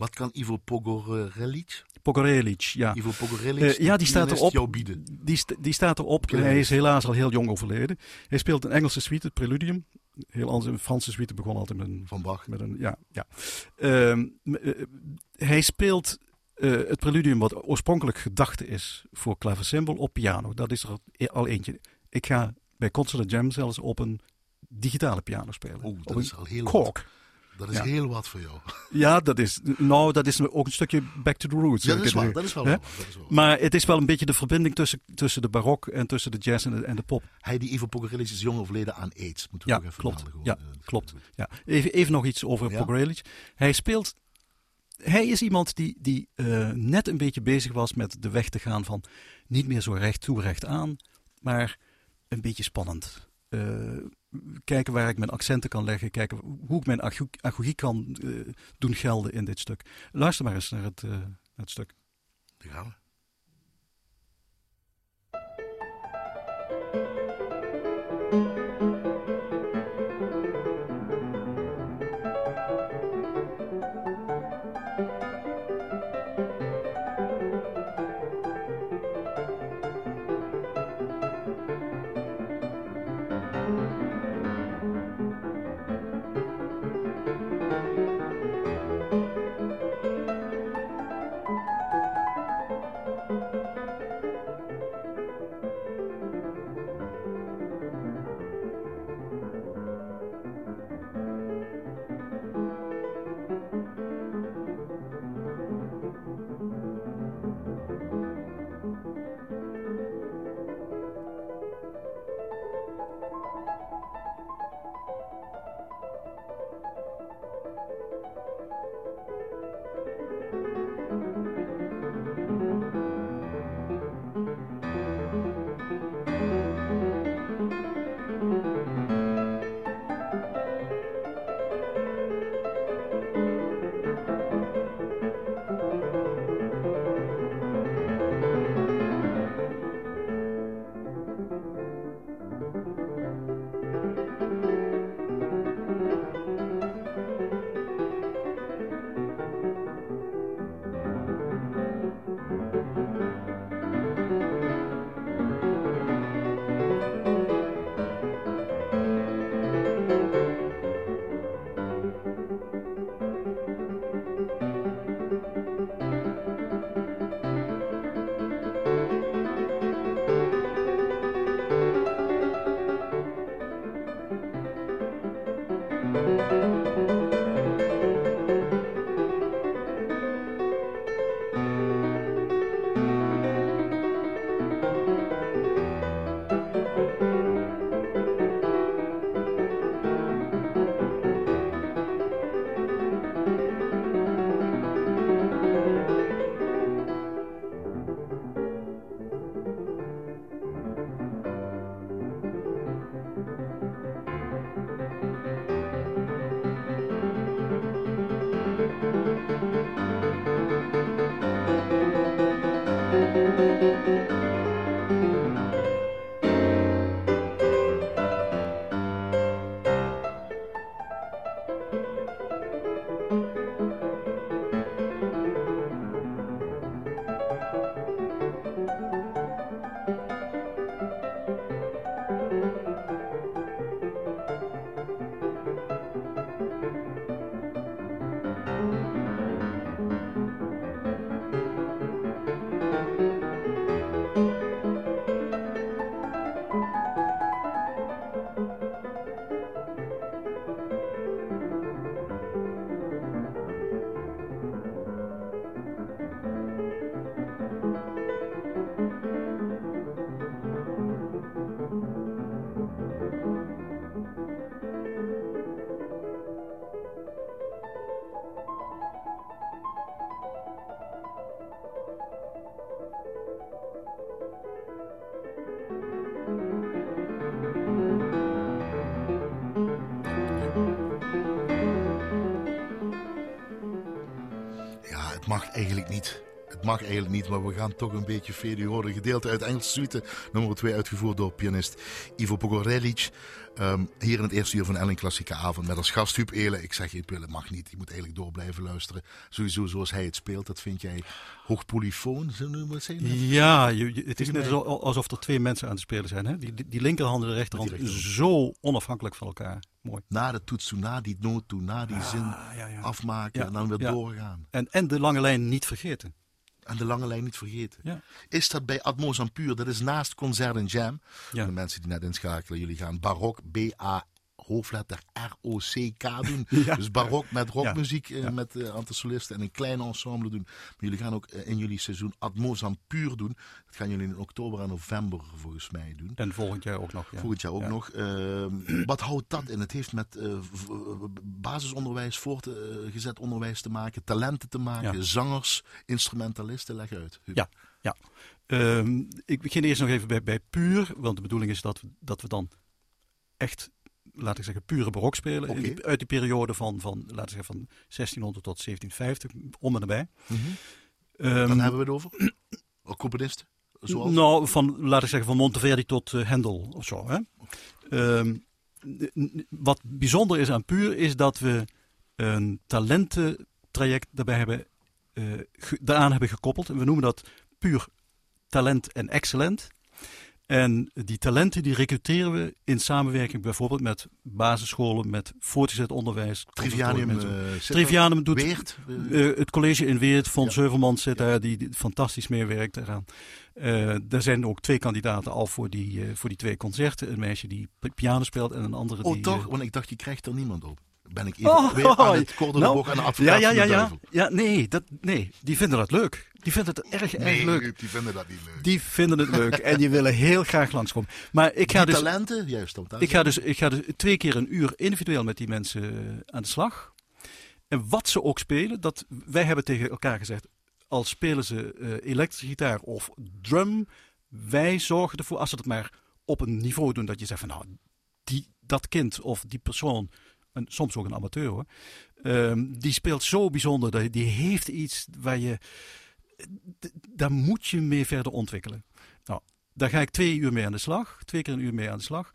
Wat kan Ivo Pogorelic, Pogorelic, ja. Ivo Pogorelic, Eh, ja, die staat erop. Die, st- die staat erop. Hij is helaas al heel jong overleden. Hij speelt een Engelse suite, het Preludium. Heel anders, een Franse suite begon altijd met een Van Bach. Met een, ja, ja. Ehm, eh, hij speelt eh, het preludium wat oorspronkelijk gedacht is voor klaversymbol op piano. Dat is er al eentje. Ik ga bij Concert Jam zelfs op een digitale piano spelen. Oeh, dat is al heel wat. Dat is Ja. heel wat voor jou. Ja, dat is, nou, dat is ook een stukje back to the roots. Ja, dat is het waar. zeggen. Dat is wel waar. Dat is wel waar. Maar het is wel een beetje de verbinding tussen, tussen de barok en tussen de jazz en de, en de pop. Hij, die Ivo Pogorelic, is jong overleden aan AIDS. Moeten we Ja, even klopt. Ja, klopt. Ja, even, even nog iets over Ja. Pogorelic. Hij speelt. Hij is iemand die, die eh, net een beetje bezig was met de weg te gaan van niet meer zo recht toe, recht aan, maar een beetje spannend. Eh, kijken waar ik mijn accenten kan leggen, kijken hoe ik mijn ago- agogie kan eh, doen gelden in dit stuk. Luister maar eens naar het, eh, stuk. Daar gaan we. Mag eigenlijk niet, maar we gaan toch een beetje Fede horen. Gedeelte uit Engelse suite, nummer 2, uitgevoerd door pianist Ivo Pogorelic. Um, hier in het eerste uur van Ellen Klassieke Avond met als gast Huub Elen. Ik zeg je, Huub Elen mag niet. Je moet eigenlijk door blijven luisteren. Sowieso zoals hij het speelt, dat vind jij hoog polyfoon, zo noemen we het zijn? Ja, je, het is net alsof er twee mensen aan het spelen zijn. Hè? Die, die linkerhand en de rechterhand zo onafhankelijk van elkaar. Mooi. Na de toets, na die noot toe, na die zin ja, ja. afmaken en dan weer doorgaan. En, en de lange lijn niet vergeten. En de lange lijn niet vergeten. Ja. Is dat bij Atmos Puur? Dat is naast Concert en Jam. Ja. De mensen die net inschakelen, jullie gaan barok, B-A hoofdletter R-O-C-K doen. *laughs* Dus barok met rockmuziek, ja. Eh, met uh, aantal solisten en een klein ensemble doen. Maar jullie gaan ook uh, in jullie seizoen Atmos Puur doen. Dat gaan jullie in oktober en november volgens mij doen. En volgend jaar ook nog. Volgend jaar ook nog. Uh, *clears throat* wat houdt dat in? Het heeft met basisonderwijs, voortgezet onderwijs te maken, talenten te maken, zangers, instrumentalisten. Leg uit. Ja, ja. Um, ik begin eerst nog even bij, bij Puur, want de bedoeling is dat we, dat we dan echt laat ik zeggen, pure barok spelen. Okay. uit die periode van, van, laten we zeggen, van 1600 tot 1750, om en nabij. Mm -hmm. um, Dan hebben we het over? Componisten? Zoals? Nou, van, laat ik zeggen, van Monteverdi tot uh, Hendel of zo. Hè? Um, wat bijzonder is aan Puur, is dat we een talententraject daarbij hebben, uh, daaraan hebben gekoppeld. En we noemen dat Puur Talent en Excellent. En die talenten die recruteren we in samenwerking bijvoorbeeld met basisscholen, met voortgezet onderwijs. Trivianum, uh, Trivianum doet Weert, uh, het college in Weert. Von ja. Zeuvelmans zit daar, die, die, fantastisch meewerkt eraan. Uh, er zijn ook twee kandidaten al voor die, voor die twee concerten. Een meisje die piano speelt en een andere oh, die... Oh toch? Want ik dacht, je krijgt er niemand op ben ik even oh, weer aan het korte nou, en de advocaat ja, ja, ja, ja. ja nee, dat, nee, die vinden dat leuk. Die vinden het erg, erg nee, leuk. Die vinden dat niet leuk. Die vinden het leuk en die willen heel graag langskomen. Maar ik ga die dus, talenten, juist. Ik ga, dus, ik ga dus twee keer een uur individueel met die mensen eh, aan de slag. En wat ze ook spelen, dat, wij hebben tegen elkaar gezegd, als spelen ze uh, elektrische gitaar of drum, wij zorgen ervoor, als ze het maar op een niveau doen dat je zegt van nou, die, dat kind of die persoon en soms ook een amateur hoor. Um, die speelt zo bijzonder. Die heeft iets waar je. Daar moet je mee verder ontwikkelen. Nou, daar ga ik twee uur mee aan de slag. Twee keer een uur mee aan de slag.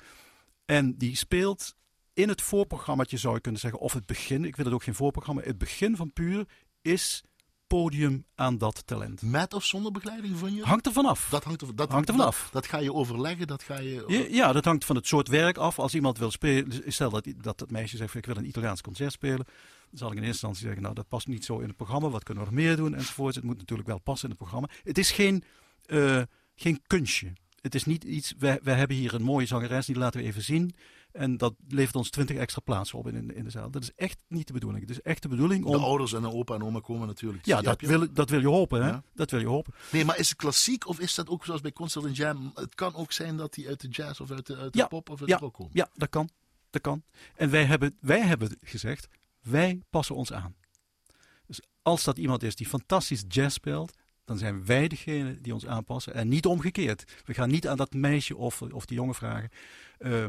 En die speelt in het voorprogrammaatje zou je kunnen zeggen. Of het begin. Ik wil het ook geen voorprogramma. Het begin van Puur is podium aan dat talent. Met of zonder begeleiding van je? Hangt er vanaf. Dat hangt er, dat, hangt er vanaf. Dat, dat, ga je overleggen, dat ga je... Ja, ja, dat hangt van het soort werk af. Als iemand wil spelen, stel dat dat, dat meisje zegt, ik wil een Italiaans concert spelen. Dan zal ik in eerste instantie zeggen, nou dat past niet zo in het programma. Wat kunnen we nog meer doen enzovoort. Het moet natuurlijk wel passen in het programma. Het is geen, uh, geen kunstje. Het is niet iets, wij, wij hebben hier een mooie zangeres, die laten we even zien. En dat levert ons 20 extra plaatsen op in, in de zaal. Dat is echt niet de bedoeling. Het is echt de bedoeling om... De ouders en de opa en oma komen natuurlijk. Ja, dat wil, dat wil je hopen. Hè? Dat wil je hopen. Nee, maar is het klassiek of is dat ook zoals bij Concert en Jam? Het kan ook zijn dat die uit de jazz of uit de, uit de pop of uit ja, de rock komen. Ja, dat kan. Dat kan. En wij hebben, wij hebben gezegd, wij passen ons aan. Dus als dat iemand is die fantastisch jazz speelt, dan zijn wij degene die ons aanpassen en niet omgekeerd. We gaan niet aan dat meisje of, of die jongen vragen. Uh,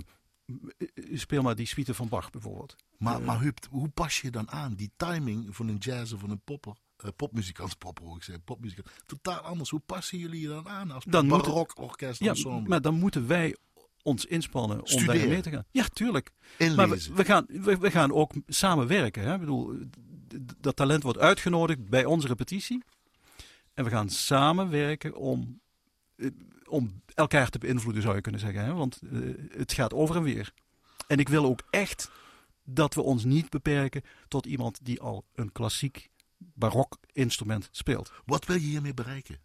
speel maar die suite van Bach bijvoorbeeld. Maar, maar Huub, hoe pas je dan aan die timing van een jazz of van een popper eh, popmuzikant, *laughs* pop hoor ik zeggen, popmuzikant. Totaal anders. Hoe passen jullie je dan aan als Dan moet- barokorkest Ja, ensemble? maar dan moeten wij ons inspannen om Studeren. daarin mee te gaan. Ja, tuurlijk. Maar Inlezen. we, we, gaan, we, we gaan ook samenwerken. Hè? Ik bedoel, dat talent wordt uitgenodigd bij onze repetitie. En we gaan samenwerken om, eh, om elkaar te beïnvloeden, zou je kunnen zeggen. Hè? Want eh, het gaat over en weer. En ik wil ook echt dat we ons niet beperken tot iemand die al een klassiek barok instrument speelt. Wat wil je hiermee bereiken?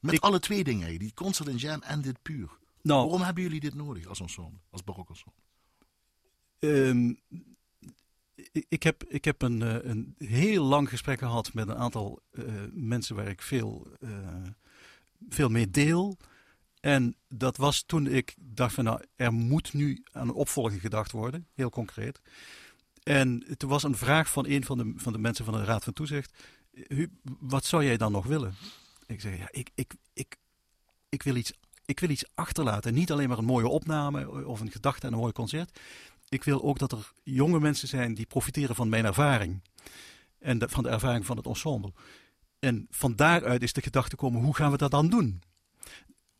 Met Ik- alle twee dingen, die concert en jam en dit puur. Nou, Waarom hebben jullie dit nodig als ensemble, als barok ensemble? Ehm, ik, heb, ik heb een, eh, een heel lang gesprek gehad met een aantal eh, mensen waar ik veel, veel mee deel. En dat was toen ik dacht van nou, er moet nu aan een opvolging gedacht worden, heel concreet. En toen was een vraag van een van de, van de mensen van de Raad van Toezicht. Wat zou jij dan nog willen? Ik zeg, ja, ik, ik, ik, ik, wil iets, ik wil iets achterlaten. Niet alleen maar een mooie opname of een gedachte en een mooi concert. Ik wil ook dat er jonge mensen zijn die profiteren van mijn ervaring. En van de ervaring van het ensemble. En van daaruit is de gedachte komen, hoe gaan we dat dan doen?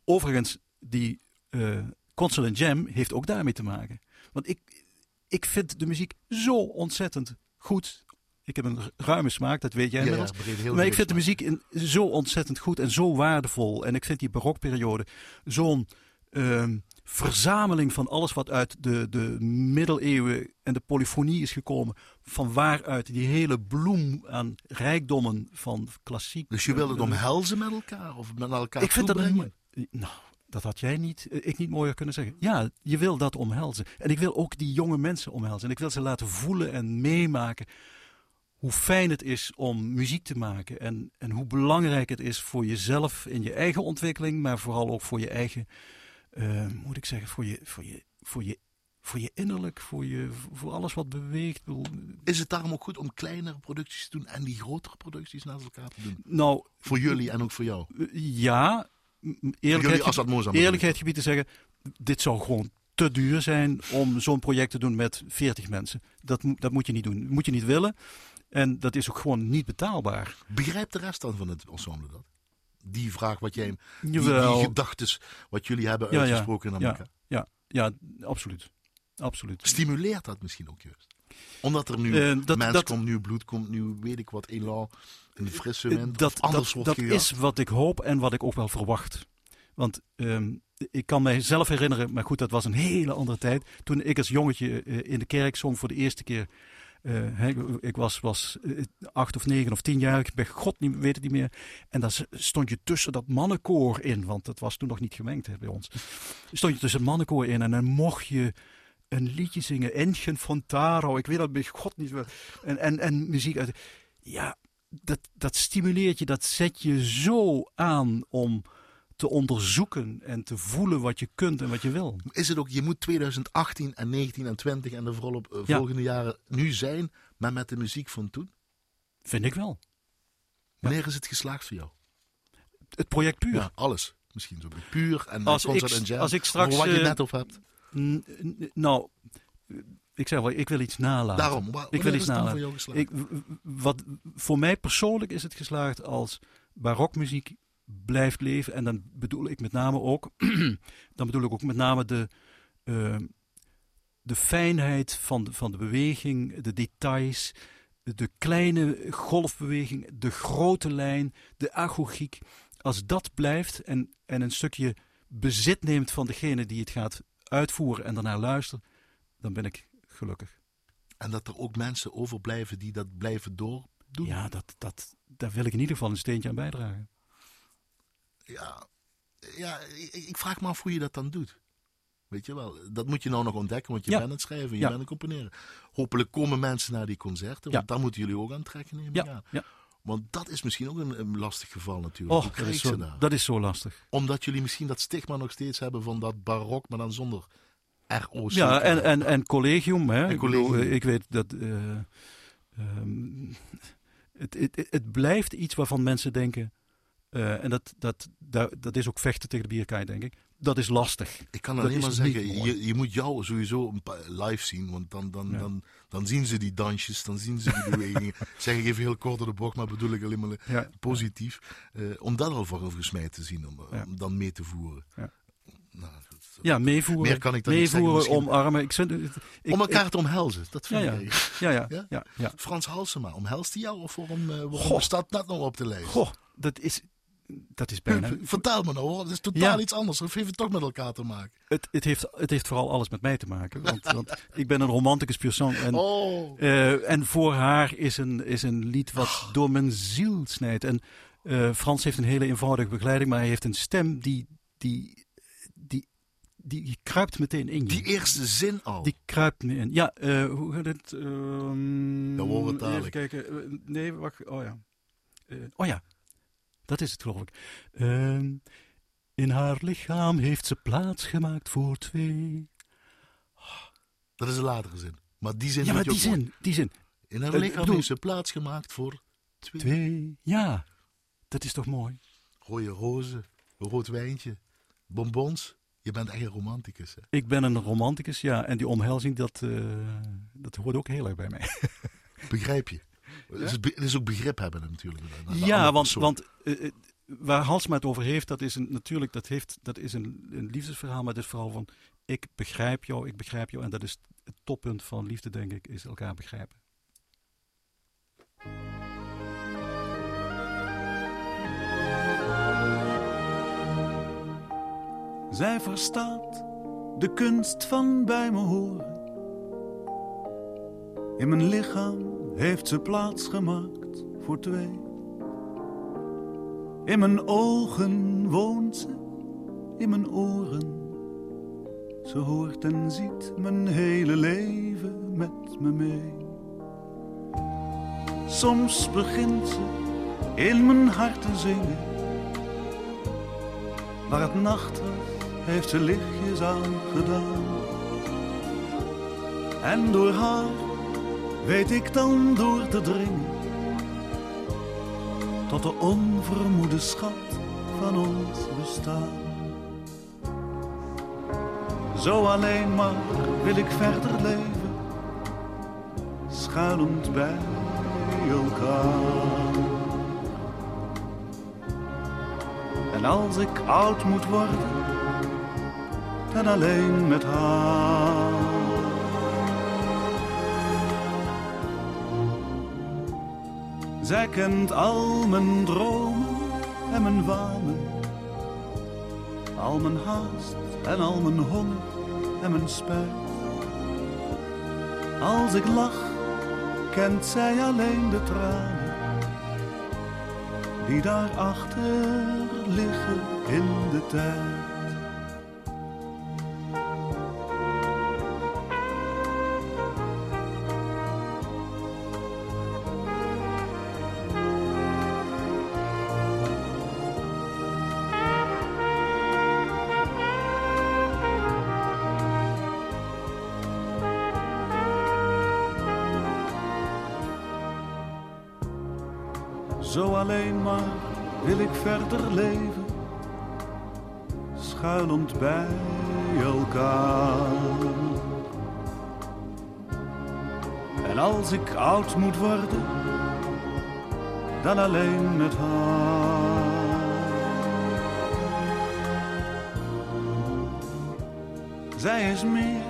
Overigens, die eh Concert and Jam heeft ook daarmee te maken. Want ik, ik vind de muziek zo ontzettend goed. Ik heb een ruime smaak, dat weet jij Ja, ja, inmiddels. heel Maar ik vind de muziek in, zo ontzettend goed en zo waardevol. En ik vind die barokperiode zo'n ehm, verzameling van alles wat uit de, de middeleeuwen en de polyfonie is gekomen. Van waaruit die hele bloem aan rijkdommen van klassiek. Dus je wil het eh, omhelzen met elkaar of met elkaar ik vind dat mooi- Nou, dat had jij niet, eh, ik niet mooier kunnen zeggen. Ja, je wil dat omhelzen. En ik wil ook die jonge mensen omhelzen. En ik wil ze laten voelen en meemaken hoe fijn het is om muziek te maken. En, en hoe belangrijk het is voor jezelf in je eigen ontwikkeling, maar vooral ook voor je eigen, eh, moet ik zeggen, voor je, voor je, voor je, voor je innerlijk, voor, je, voor alles wat beweegt. Bedoel, Is het daarom ook goed om kleinere producties te doen en die grotere producties naast elkaar te doen? Nou, Voor jullie en ook voor jou. eh, ja, eerlijkheid, als dat Mozambique. eerlijkheid gebied te zeggen, dit zou gewoon te duur zijn om zo'n project te doen met 40 mensen. Dat, moet- dat moet je niet doen. Dat moet je niet willen. En dat is ook gewoon niet betaalbaar. Begrijpt de rest dan van het ensemble dat? Die vraag wat jij, die, die gedachtes wat jullie hebben Ja, ja. uitgesproken in Ja. Amerika. Ja, ja, absoluut. Absoluut. Stimuleert dat misschien ook juist? Omdat er nu Eh, dat- mens dat- komt, nieuw bloed komt, nieuw weet ik wat, elan, een frisse Eh, wind, dat anders dat, wordt dat is wat ik hoop en wat ik ook wel verwacht. Want ehm, ik kan mij zelf herinneren, maar goed, dat was een hele andere tijd. Toen ik als jongetje eh, in de kerk zong voor de eerste keer. Eh, ik was, was eh, acht of negen of tien jaar, ik ben god niet, weet het niet meer. En dan stond je tussen dat mannenkoor in, want dat was toen nog niet gemengd bij ons. Stond je tussen het mannenkoor in en dan mocht je een liedje zingen, Entchen van Taro, ik weet dat bij god niet meer. En, en, en muziek uit. Ja, dat, dat stimuleert je, dat zet je zo aan om te onderzoeken en te voelen wat je kunt en wat je wil. Is het ook, je moet 2018 en 19 en 20 en de volop eh, Ja. volgende jaren nu zijn, maar met de muziek van toen? Vind ik wel. Wanneer is het geslaagd voor jou? Het project puur. Ja, alles. Misschien zo puur en Als concert ik- en jam. als ik straks, wat je eh, net over hebt. Nou, ik zeg wel, ik wil iets nalaten. Daarom, ik wil iets nalaten. voor? Ik, wat, voor mij persoonlijk is het geslaagd als barokmuziek blijft leven. En dan bedoel ik met name ook, *clears throat* dan bedoel ik ook met name de, eh, de fijnheid van de, van de beweging, de details, de kleine golfbeweging, de grote lijn, de agogiek. Als dat blijft en, en een stukje bezit neemt van degene die het gaat uitvoeren en daarna luistert, dan ben ik gelukkig. En dat er ook mensen overblijven die dat blijven doordoen. Ja, dat, dat, daar wil ik in ieder geval een steentje aan bijdragen. Ja, ja ik, ik vraag me af hoe je dat dan doet. Weet je wel, dat moet je nou nog ontdekken, want je Ja. bent het schrijven, je Ja. bent het componeren. Hopelijk komen mensen naar die concerten, want daar moeten jullie ook aan trekken nemen. Ja, ja. Want dat is misschien ook een, een lastig geval natuurlijk. Hoe dat is, zo, daar? dat is zo lastig. Omdat jullie misschien dat stigma nog steeds hebben van dat barok, maar dan zonder ROC. Ja, en, en, en collegium. Hè? En Ik, bedoel, collegium. eh, ik weet dat. eh, ehm, *laughs* het, het, het blijft iets waarvan mensen denken. Eh, en dat, dat, dat, dat is ook vechten tegen de bierkaai, denk ik. dat is lastig. Ik kan alleen maar zeggen, je, je moet jou sowieso een live zien, want dan, dan, Ja. dan, dan zien ze die dansjes, dan zien ze die *laughs* bewegingen. zeg ik even heel kort door de bocht, maar bedoel ik alleen maar Ja. positief. Eh, om dat al volgens mij te zien, om, Ja. om dan mee te voeren. Ja. Nou, Ja, meevoeren. Meer kan ik dan niet zeggen, meevoeren, omarmen. Ik, vind ik, om elkaar ik- te omhelzen, dat vind Ja, ik ja. ja, ja, Ja? Frans Halsema, omhelst hij jou of waarom, eh, waarom Goh. staat dat nog op de lijst? Goh, dat is, dat is bijna... Vertel me nou hoor, dat is totaal Ja. iets anders. Of heeft het toch met elkaar te maken? Het, het, heeft, het heeft vooral alles met mij te maken. Want, *laughs* want ik ben een romanticus persoon. En, Oh, eh, en voor haar is een, is een lied wat door mijn ziel snijdt. En eh, Frans heeft een hele eenvoudige begeleiding, maar hij heeft een stem die, die, die, die, die kruipt meteen in je. die eerste zin al. Die kruipt me in. Ja, eh, hoe gaat het? Ehm, Dat horen we Even dadelijk. kijken. Nee, wacht. Oh ja. Oh ja. Dat is het, geloof ik. Ehm, in haar lichaam heeft ze plaats gemaakt voor twee. Dat is een latere zin. Maar die zin Ja, maar die zin, die zin. In haar lichaam bedoel- heeft ze plaats gemaakt voor twee. Twee. Ja, dat is toch mooi? Rode rozen, rood wijntje, bonbons. Je bent echt een romanticus. Hè? Ik ben een romanticus, ja. En die omhelzing, dat, eh, dat hoort ook heel erg bij mij. *laughs* Begrijp je? Het, is, het is ook begrip hebben natuurlijk. Ja, want, persoon. want eh, waar Halsma het over heeft, dat is een, natuurlijk dat heeft, dat is een, een liefdesverhaal, maar het is vooral van ik begrijp jou, ik begrijp jou. En dat is het toppunt van liefde, denk ik, is elkaar begrijpen. Zij verstaat de kunst van bij me horen. In mijn lichaam heeft ze plaats gemaakt voor twee. In mijn ogen woont ze, in mijn oren. Ze hoort en ziet mijn hele leven met me mee. Soms begint ze in mijn hart te zingen. Waar het nacht heeft ze lichtjes aan gedaan. En door haar weet ik dan door te dringen. Tot de onvermoede schat van ons bestaan. Zo alleen maar wil ik verder leven, schuilend bij elkaar. En als ik oud moet worden, dan alleen met haar. Zij kent al mijn dromen en mijn wanen, al mijn haast en al mijn honger en mijn spijt. Als ik lach, kent zij alleen de tranen die daarachter liggen in de tijd. Schuilend bij elkaar. En als ik oud moet worden, dan alleen met haar. Zij is meer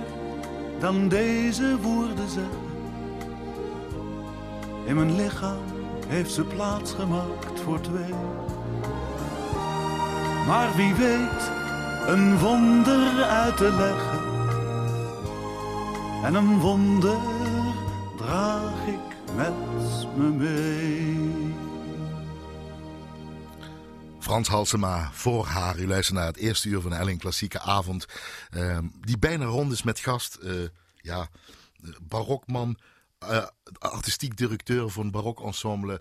dan deze woorden zeggen. In mijn lichaam heeft ze plaats gemaakt voor twee. Maar wie weet een wonder uit te leggen. En een wonder draag ik met me mee. Frans Halsema, voor haar. U luistert naar het eerste uur van de Klassieke Avond. ehm, die bijna rond is met gast. eh, ja, eh, barokman, eh, artistiek directeur van barok ensemble.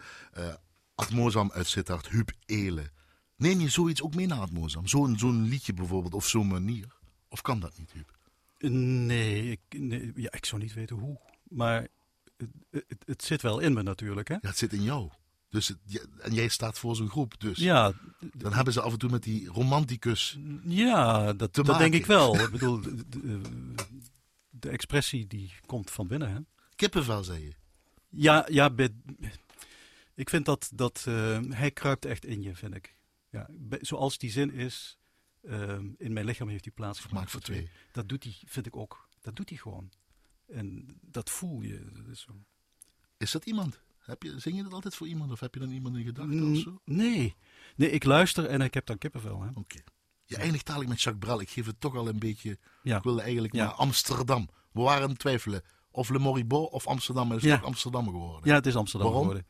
Atmozam uit Sittard, Huub Elen. Neem je zoiets ook mee naar Atmozam? Zo'n zo'n liedje bijvoorbeeld, of zo'n manier? Of kan dat niet, Huub? Nee ik, nee, ja, ik zou niet weten hoe. Maar het, het, het zit wel in me natuurlijk. Hè? Ja, het zit in jou. Dus het- en jij staat voor zo'n groep, dus Ja, dan hebben ze af en toe met die romanticus. ja dat, dat denk ik wel. *laughs* ik bedoel, de, de, de expressie die komt van binnen. Hè? Kippenvel, zei je. Ja, ja bij- ik vind dat, dat eh, hij kruipt echt in je, vind ik. Ja, zoals die zin is, eh, in mijn lichaam heeft hij plaats Gemaakt voor twee. Dat doet hij, vind ik ook. Dat doet hij gewoon. En dat voel je. Dat is zo. Is dat iemand? Heb je, zing je dat altijd voor iemand of heb je dan iemand in gedachten of zo? Nee. nee, ik luister en ik heb dan kippenvel. Oké. Je eindigt dadelijk met Jacques Brel. Ik geef het toch al een beetje... Ja. Ik wilde eigenlijk Ja. naar Amsterdam. We waren aan twijfelen. Of Le Moribond of Amsterdam. Maar het is Ja. toch Amsterdam geworden. Ja, het is Amsterdam Waarom? geworden.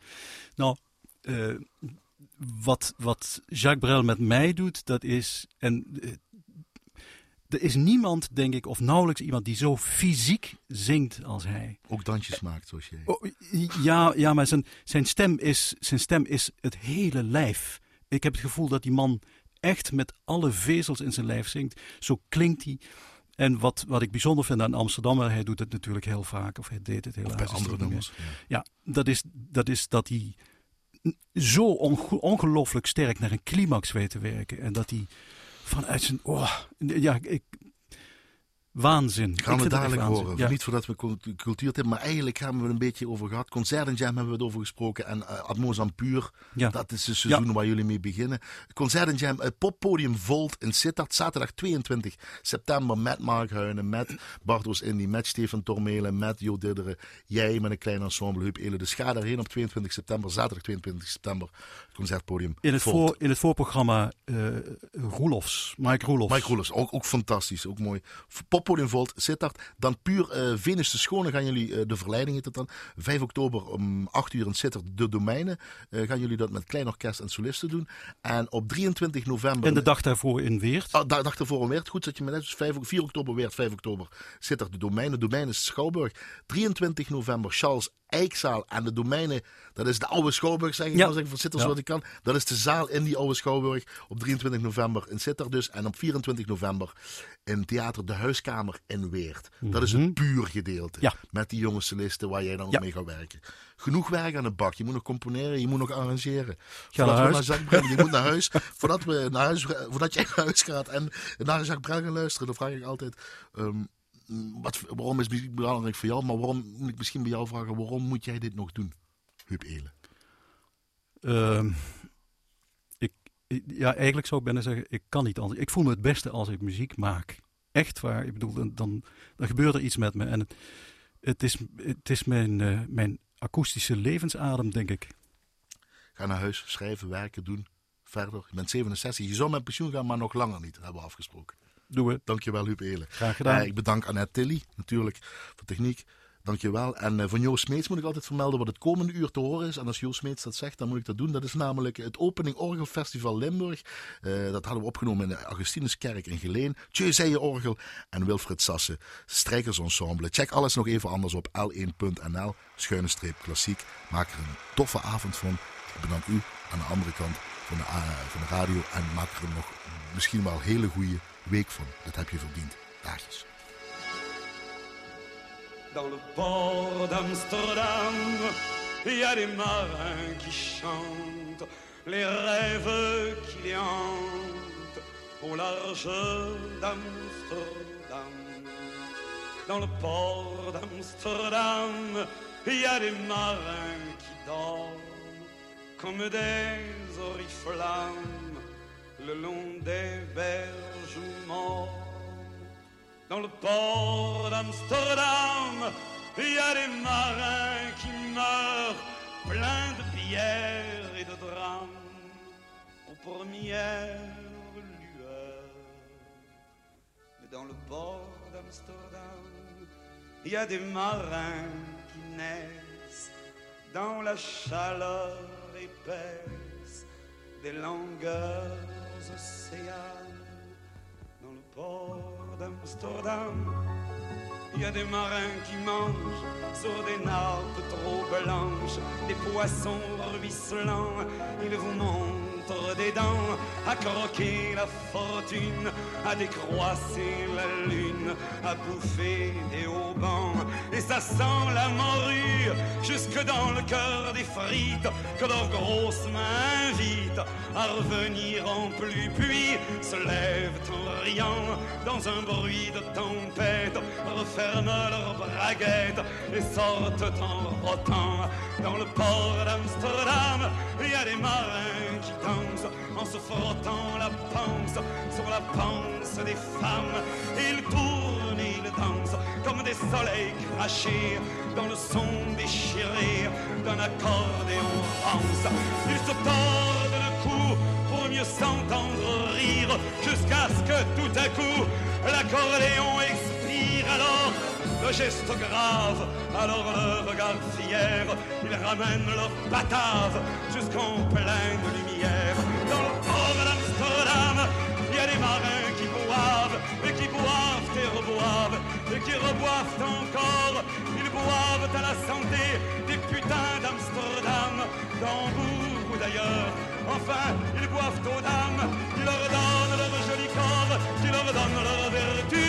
Nou, eh, wat, wat Jacques Brel met mij doet, dat is. En eh, er is niemand, denk ik, of nauwelijks iemand die zo fysiek zingt als hij. Ook dansjes maakt zoals jij. Oh, ja, ja, maar zijn, zijn, stem is, zijn stem is het hele lijf. Ik heb het gevoel dat die man echt met alle vezels in zijn lijf zingt. Zo klinkt hij. En wat, wat ik bijzonder vind aan Amsterdam, hij doet het natuurlijk heel vaak, of hij deed het is het andere nummers. Ja. Ja, dat is, dat is dat hij zo onge- ongelooflijk sterk naar een climax weet te werken. En dat hij vanuit zijn. Oh, ja, ik. Waanzin. Ik Gaan we dadelijk horen. Ja. Niet voordat we cult- cultuurtip, maar eigenlijk hebben we een beetje over gehad. Concert en Jam hebben we het over gesproken. En uh, Atmos Ampuur, Ja. dat is het seizoen waar jullie mee beginnen. Concert en Jam, het poppodium Volt in Sittard. Zaterdag 22 september met Mark Huinen, met Bartos Indy, met Stefan Tormelen, met Jo Didderen. Jij met een klein ensemble, Huub Elen. Dus ga daarheen op 22 september, zaterdag 22 september. Het concertpodium In het, Volt. voor, in het voorprogramma eh Roelofs, Mike Roelofs. Mike Roelers, ook, ook fantastisch, ook mooi. Poppodium Volt, Sittard. Dan puur eh Venus de Schone gaan jullie, eh, de verleiding heet het dan. 5 oktober om 8 uur in Sittard, de domeinen. Eh, gaan jullie dat met klein orkest en solisten doen. En op 23 november... En de dag daarvoor in Weert. Ah, da- dag ervoor een Weert, goed dat je me net... Dus 5, 4 oktober Weert, 5 oktober Sittard, de domeinen. De domeinen is Schouwburg. 23 november Charles Eikzaal en de domeinen. Dat is de oude Schouwburg, zeg ik Ja. voor Sittard Ja. zoals ik kan. Dat is de zaal in die oude Schouwburg. Op 23 november in Sittard dus. En op 24 november in Theater De Huiskamer in Weert. Dat is het puur gedeelte. Ja. Met die jonge solisten waar jij dan ook mee gaat werken. Genoeg werk aan de bak. Je moet nog componeren, je moet nog arrangeren. Ga Voordat naar huis. Brel, je moet naar huis. voordat, we naar huis voordat jij *laughs* naar huis gaat en naar Jacques Brel gaan luisteren, dan vraag ik altijd... ehm, wat, waarom is muziek belangrijk voor jou? Maar waarom moet ik misschien bij jou vragen, waarom moet jij dit nog doen? Huub Elen. Ehm, ik, ja, eigenlijk zou ik bijna zeggen, ik kan niet anders. Ik voel me het beste als ik muziek maak. Echt waar. Ik bedoel, dan, dan, dan gebeurt er iets met me. En het, het is, het is mijn, eh, mijn akoestische levensadem, denk ik. Ga naar huis, schrijven, werken, doen. Verder. Je bent 67. Je zou met pensioen gaan, maar nog langer niet, hebben we afgesproken. Doen we. Dankjewel, Huub Elen. Graag gedaan. Eh, ik bedank Annette Tilly, natuurlijk, voor techniek. Dankjewel. En eh, van Joost Smeets moet ik altijd vermelden wat het komende uur te horen is. En als Joost Smeets dat zegt, dan moet ik dat doen. Dat is namelijk het Opening Orgelfestival Limburg. Eh, dat hadden we opgenomen in de Augustinuskerk in Geleen. Tjeu Orgel en Wilfred Sassen, Strijkersensemble. Check alles nog even anders op l1.nl, schuine streep klassiek. Maak er een toffe avond van. Ik bedank u aan de andere kant van de, van de radio. En maak er nog misschien wel hele goede week. Dat heb je verdiend. Dagjes. Dans le port d'Amsterdam, il y a des marins qui chantent les rêves qui les hantent au large d'Amsterdam. Dans le port d'Amsterdam, il y a des marins qui dorment comme des oriflammes le long des berges mortes. Dans le port d'Amsterdam, il y a des marins qui meurent pleins de pierres et de drames aux premières lueurs. Mais dans le port d'Amsterdam, il y a des marins qui naissent dans la chaleur épaisse des longueurs dans le port d'Amsterdam. Il y a des marins qui mangent sur des nappes trop blanches, des poissons ruisselants. Ils vous montrent des dents à croquer la fortune, à décroisser la lune, à bouffer des haubans. Et ça sent la morue jusque dans le cœur des frites que leurs grosses mains invitent à revenir en plus. Puis se lèvent en riant dans un bruit de tempête, referment leurs braguettes et sortent en rotant. Dans le port d'Amsterdam, il y a des marins qui dansent en se frottant la panse sur la panse des femmes. Ils tournent, ils dansent comme des soleils crachés dans le son déchiré d'un accordéon rance. Ils se tordent mieux s'entendre rire jusqu'à ce que tout à coup l'accordéon expire alors le geste grave, alors le regard fier, ils ramènent leur batave jusqu'en pleine lumière. Dans le port d'Amsterdam, il y a des marins qui boivent, et qui boivent et reboivent, et qui reboivent encore. Ils boivent à la santé des putains d'Amsterdam, d'Hambourg ou d'ailleurs. Enfin, ils boivent aux dames, qui leur donnent leur joli corps, qui leur donnent leur vertu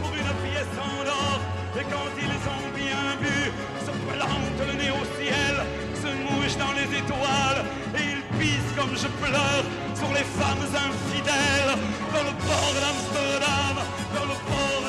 pour une pièce en or. Et quand ils ont bien bu, se plantent le nez au ciel, se mouchent dans les étoiles, et ils pissent comme je pleure sur les femmes infidèles, dans le port d'Amsterdam, dans le port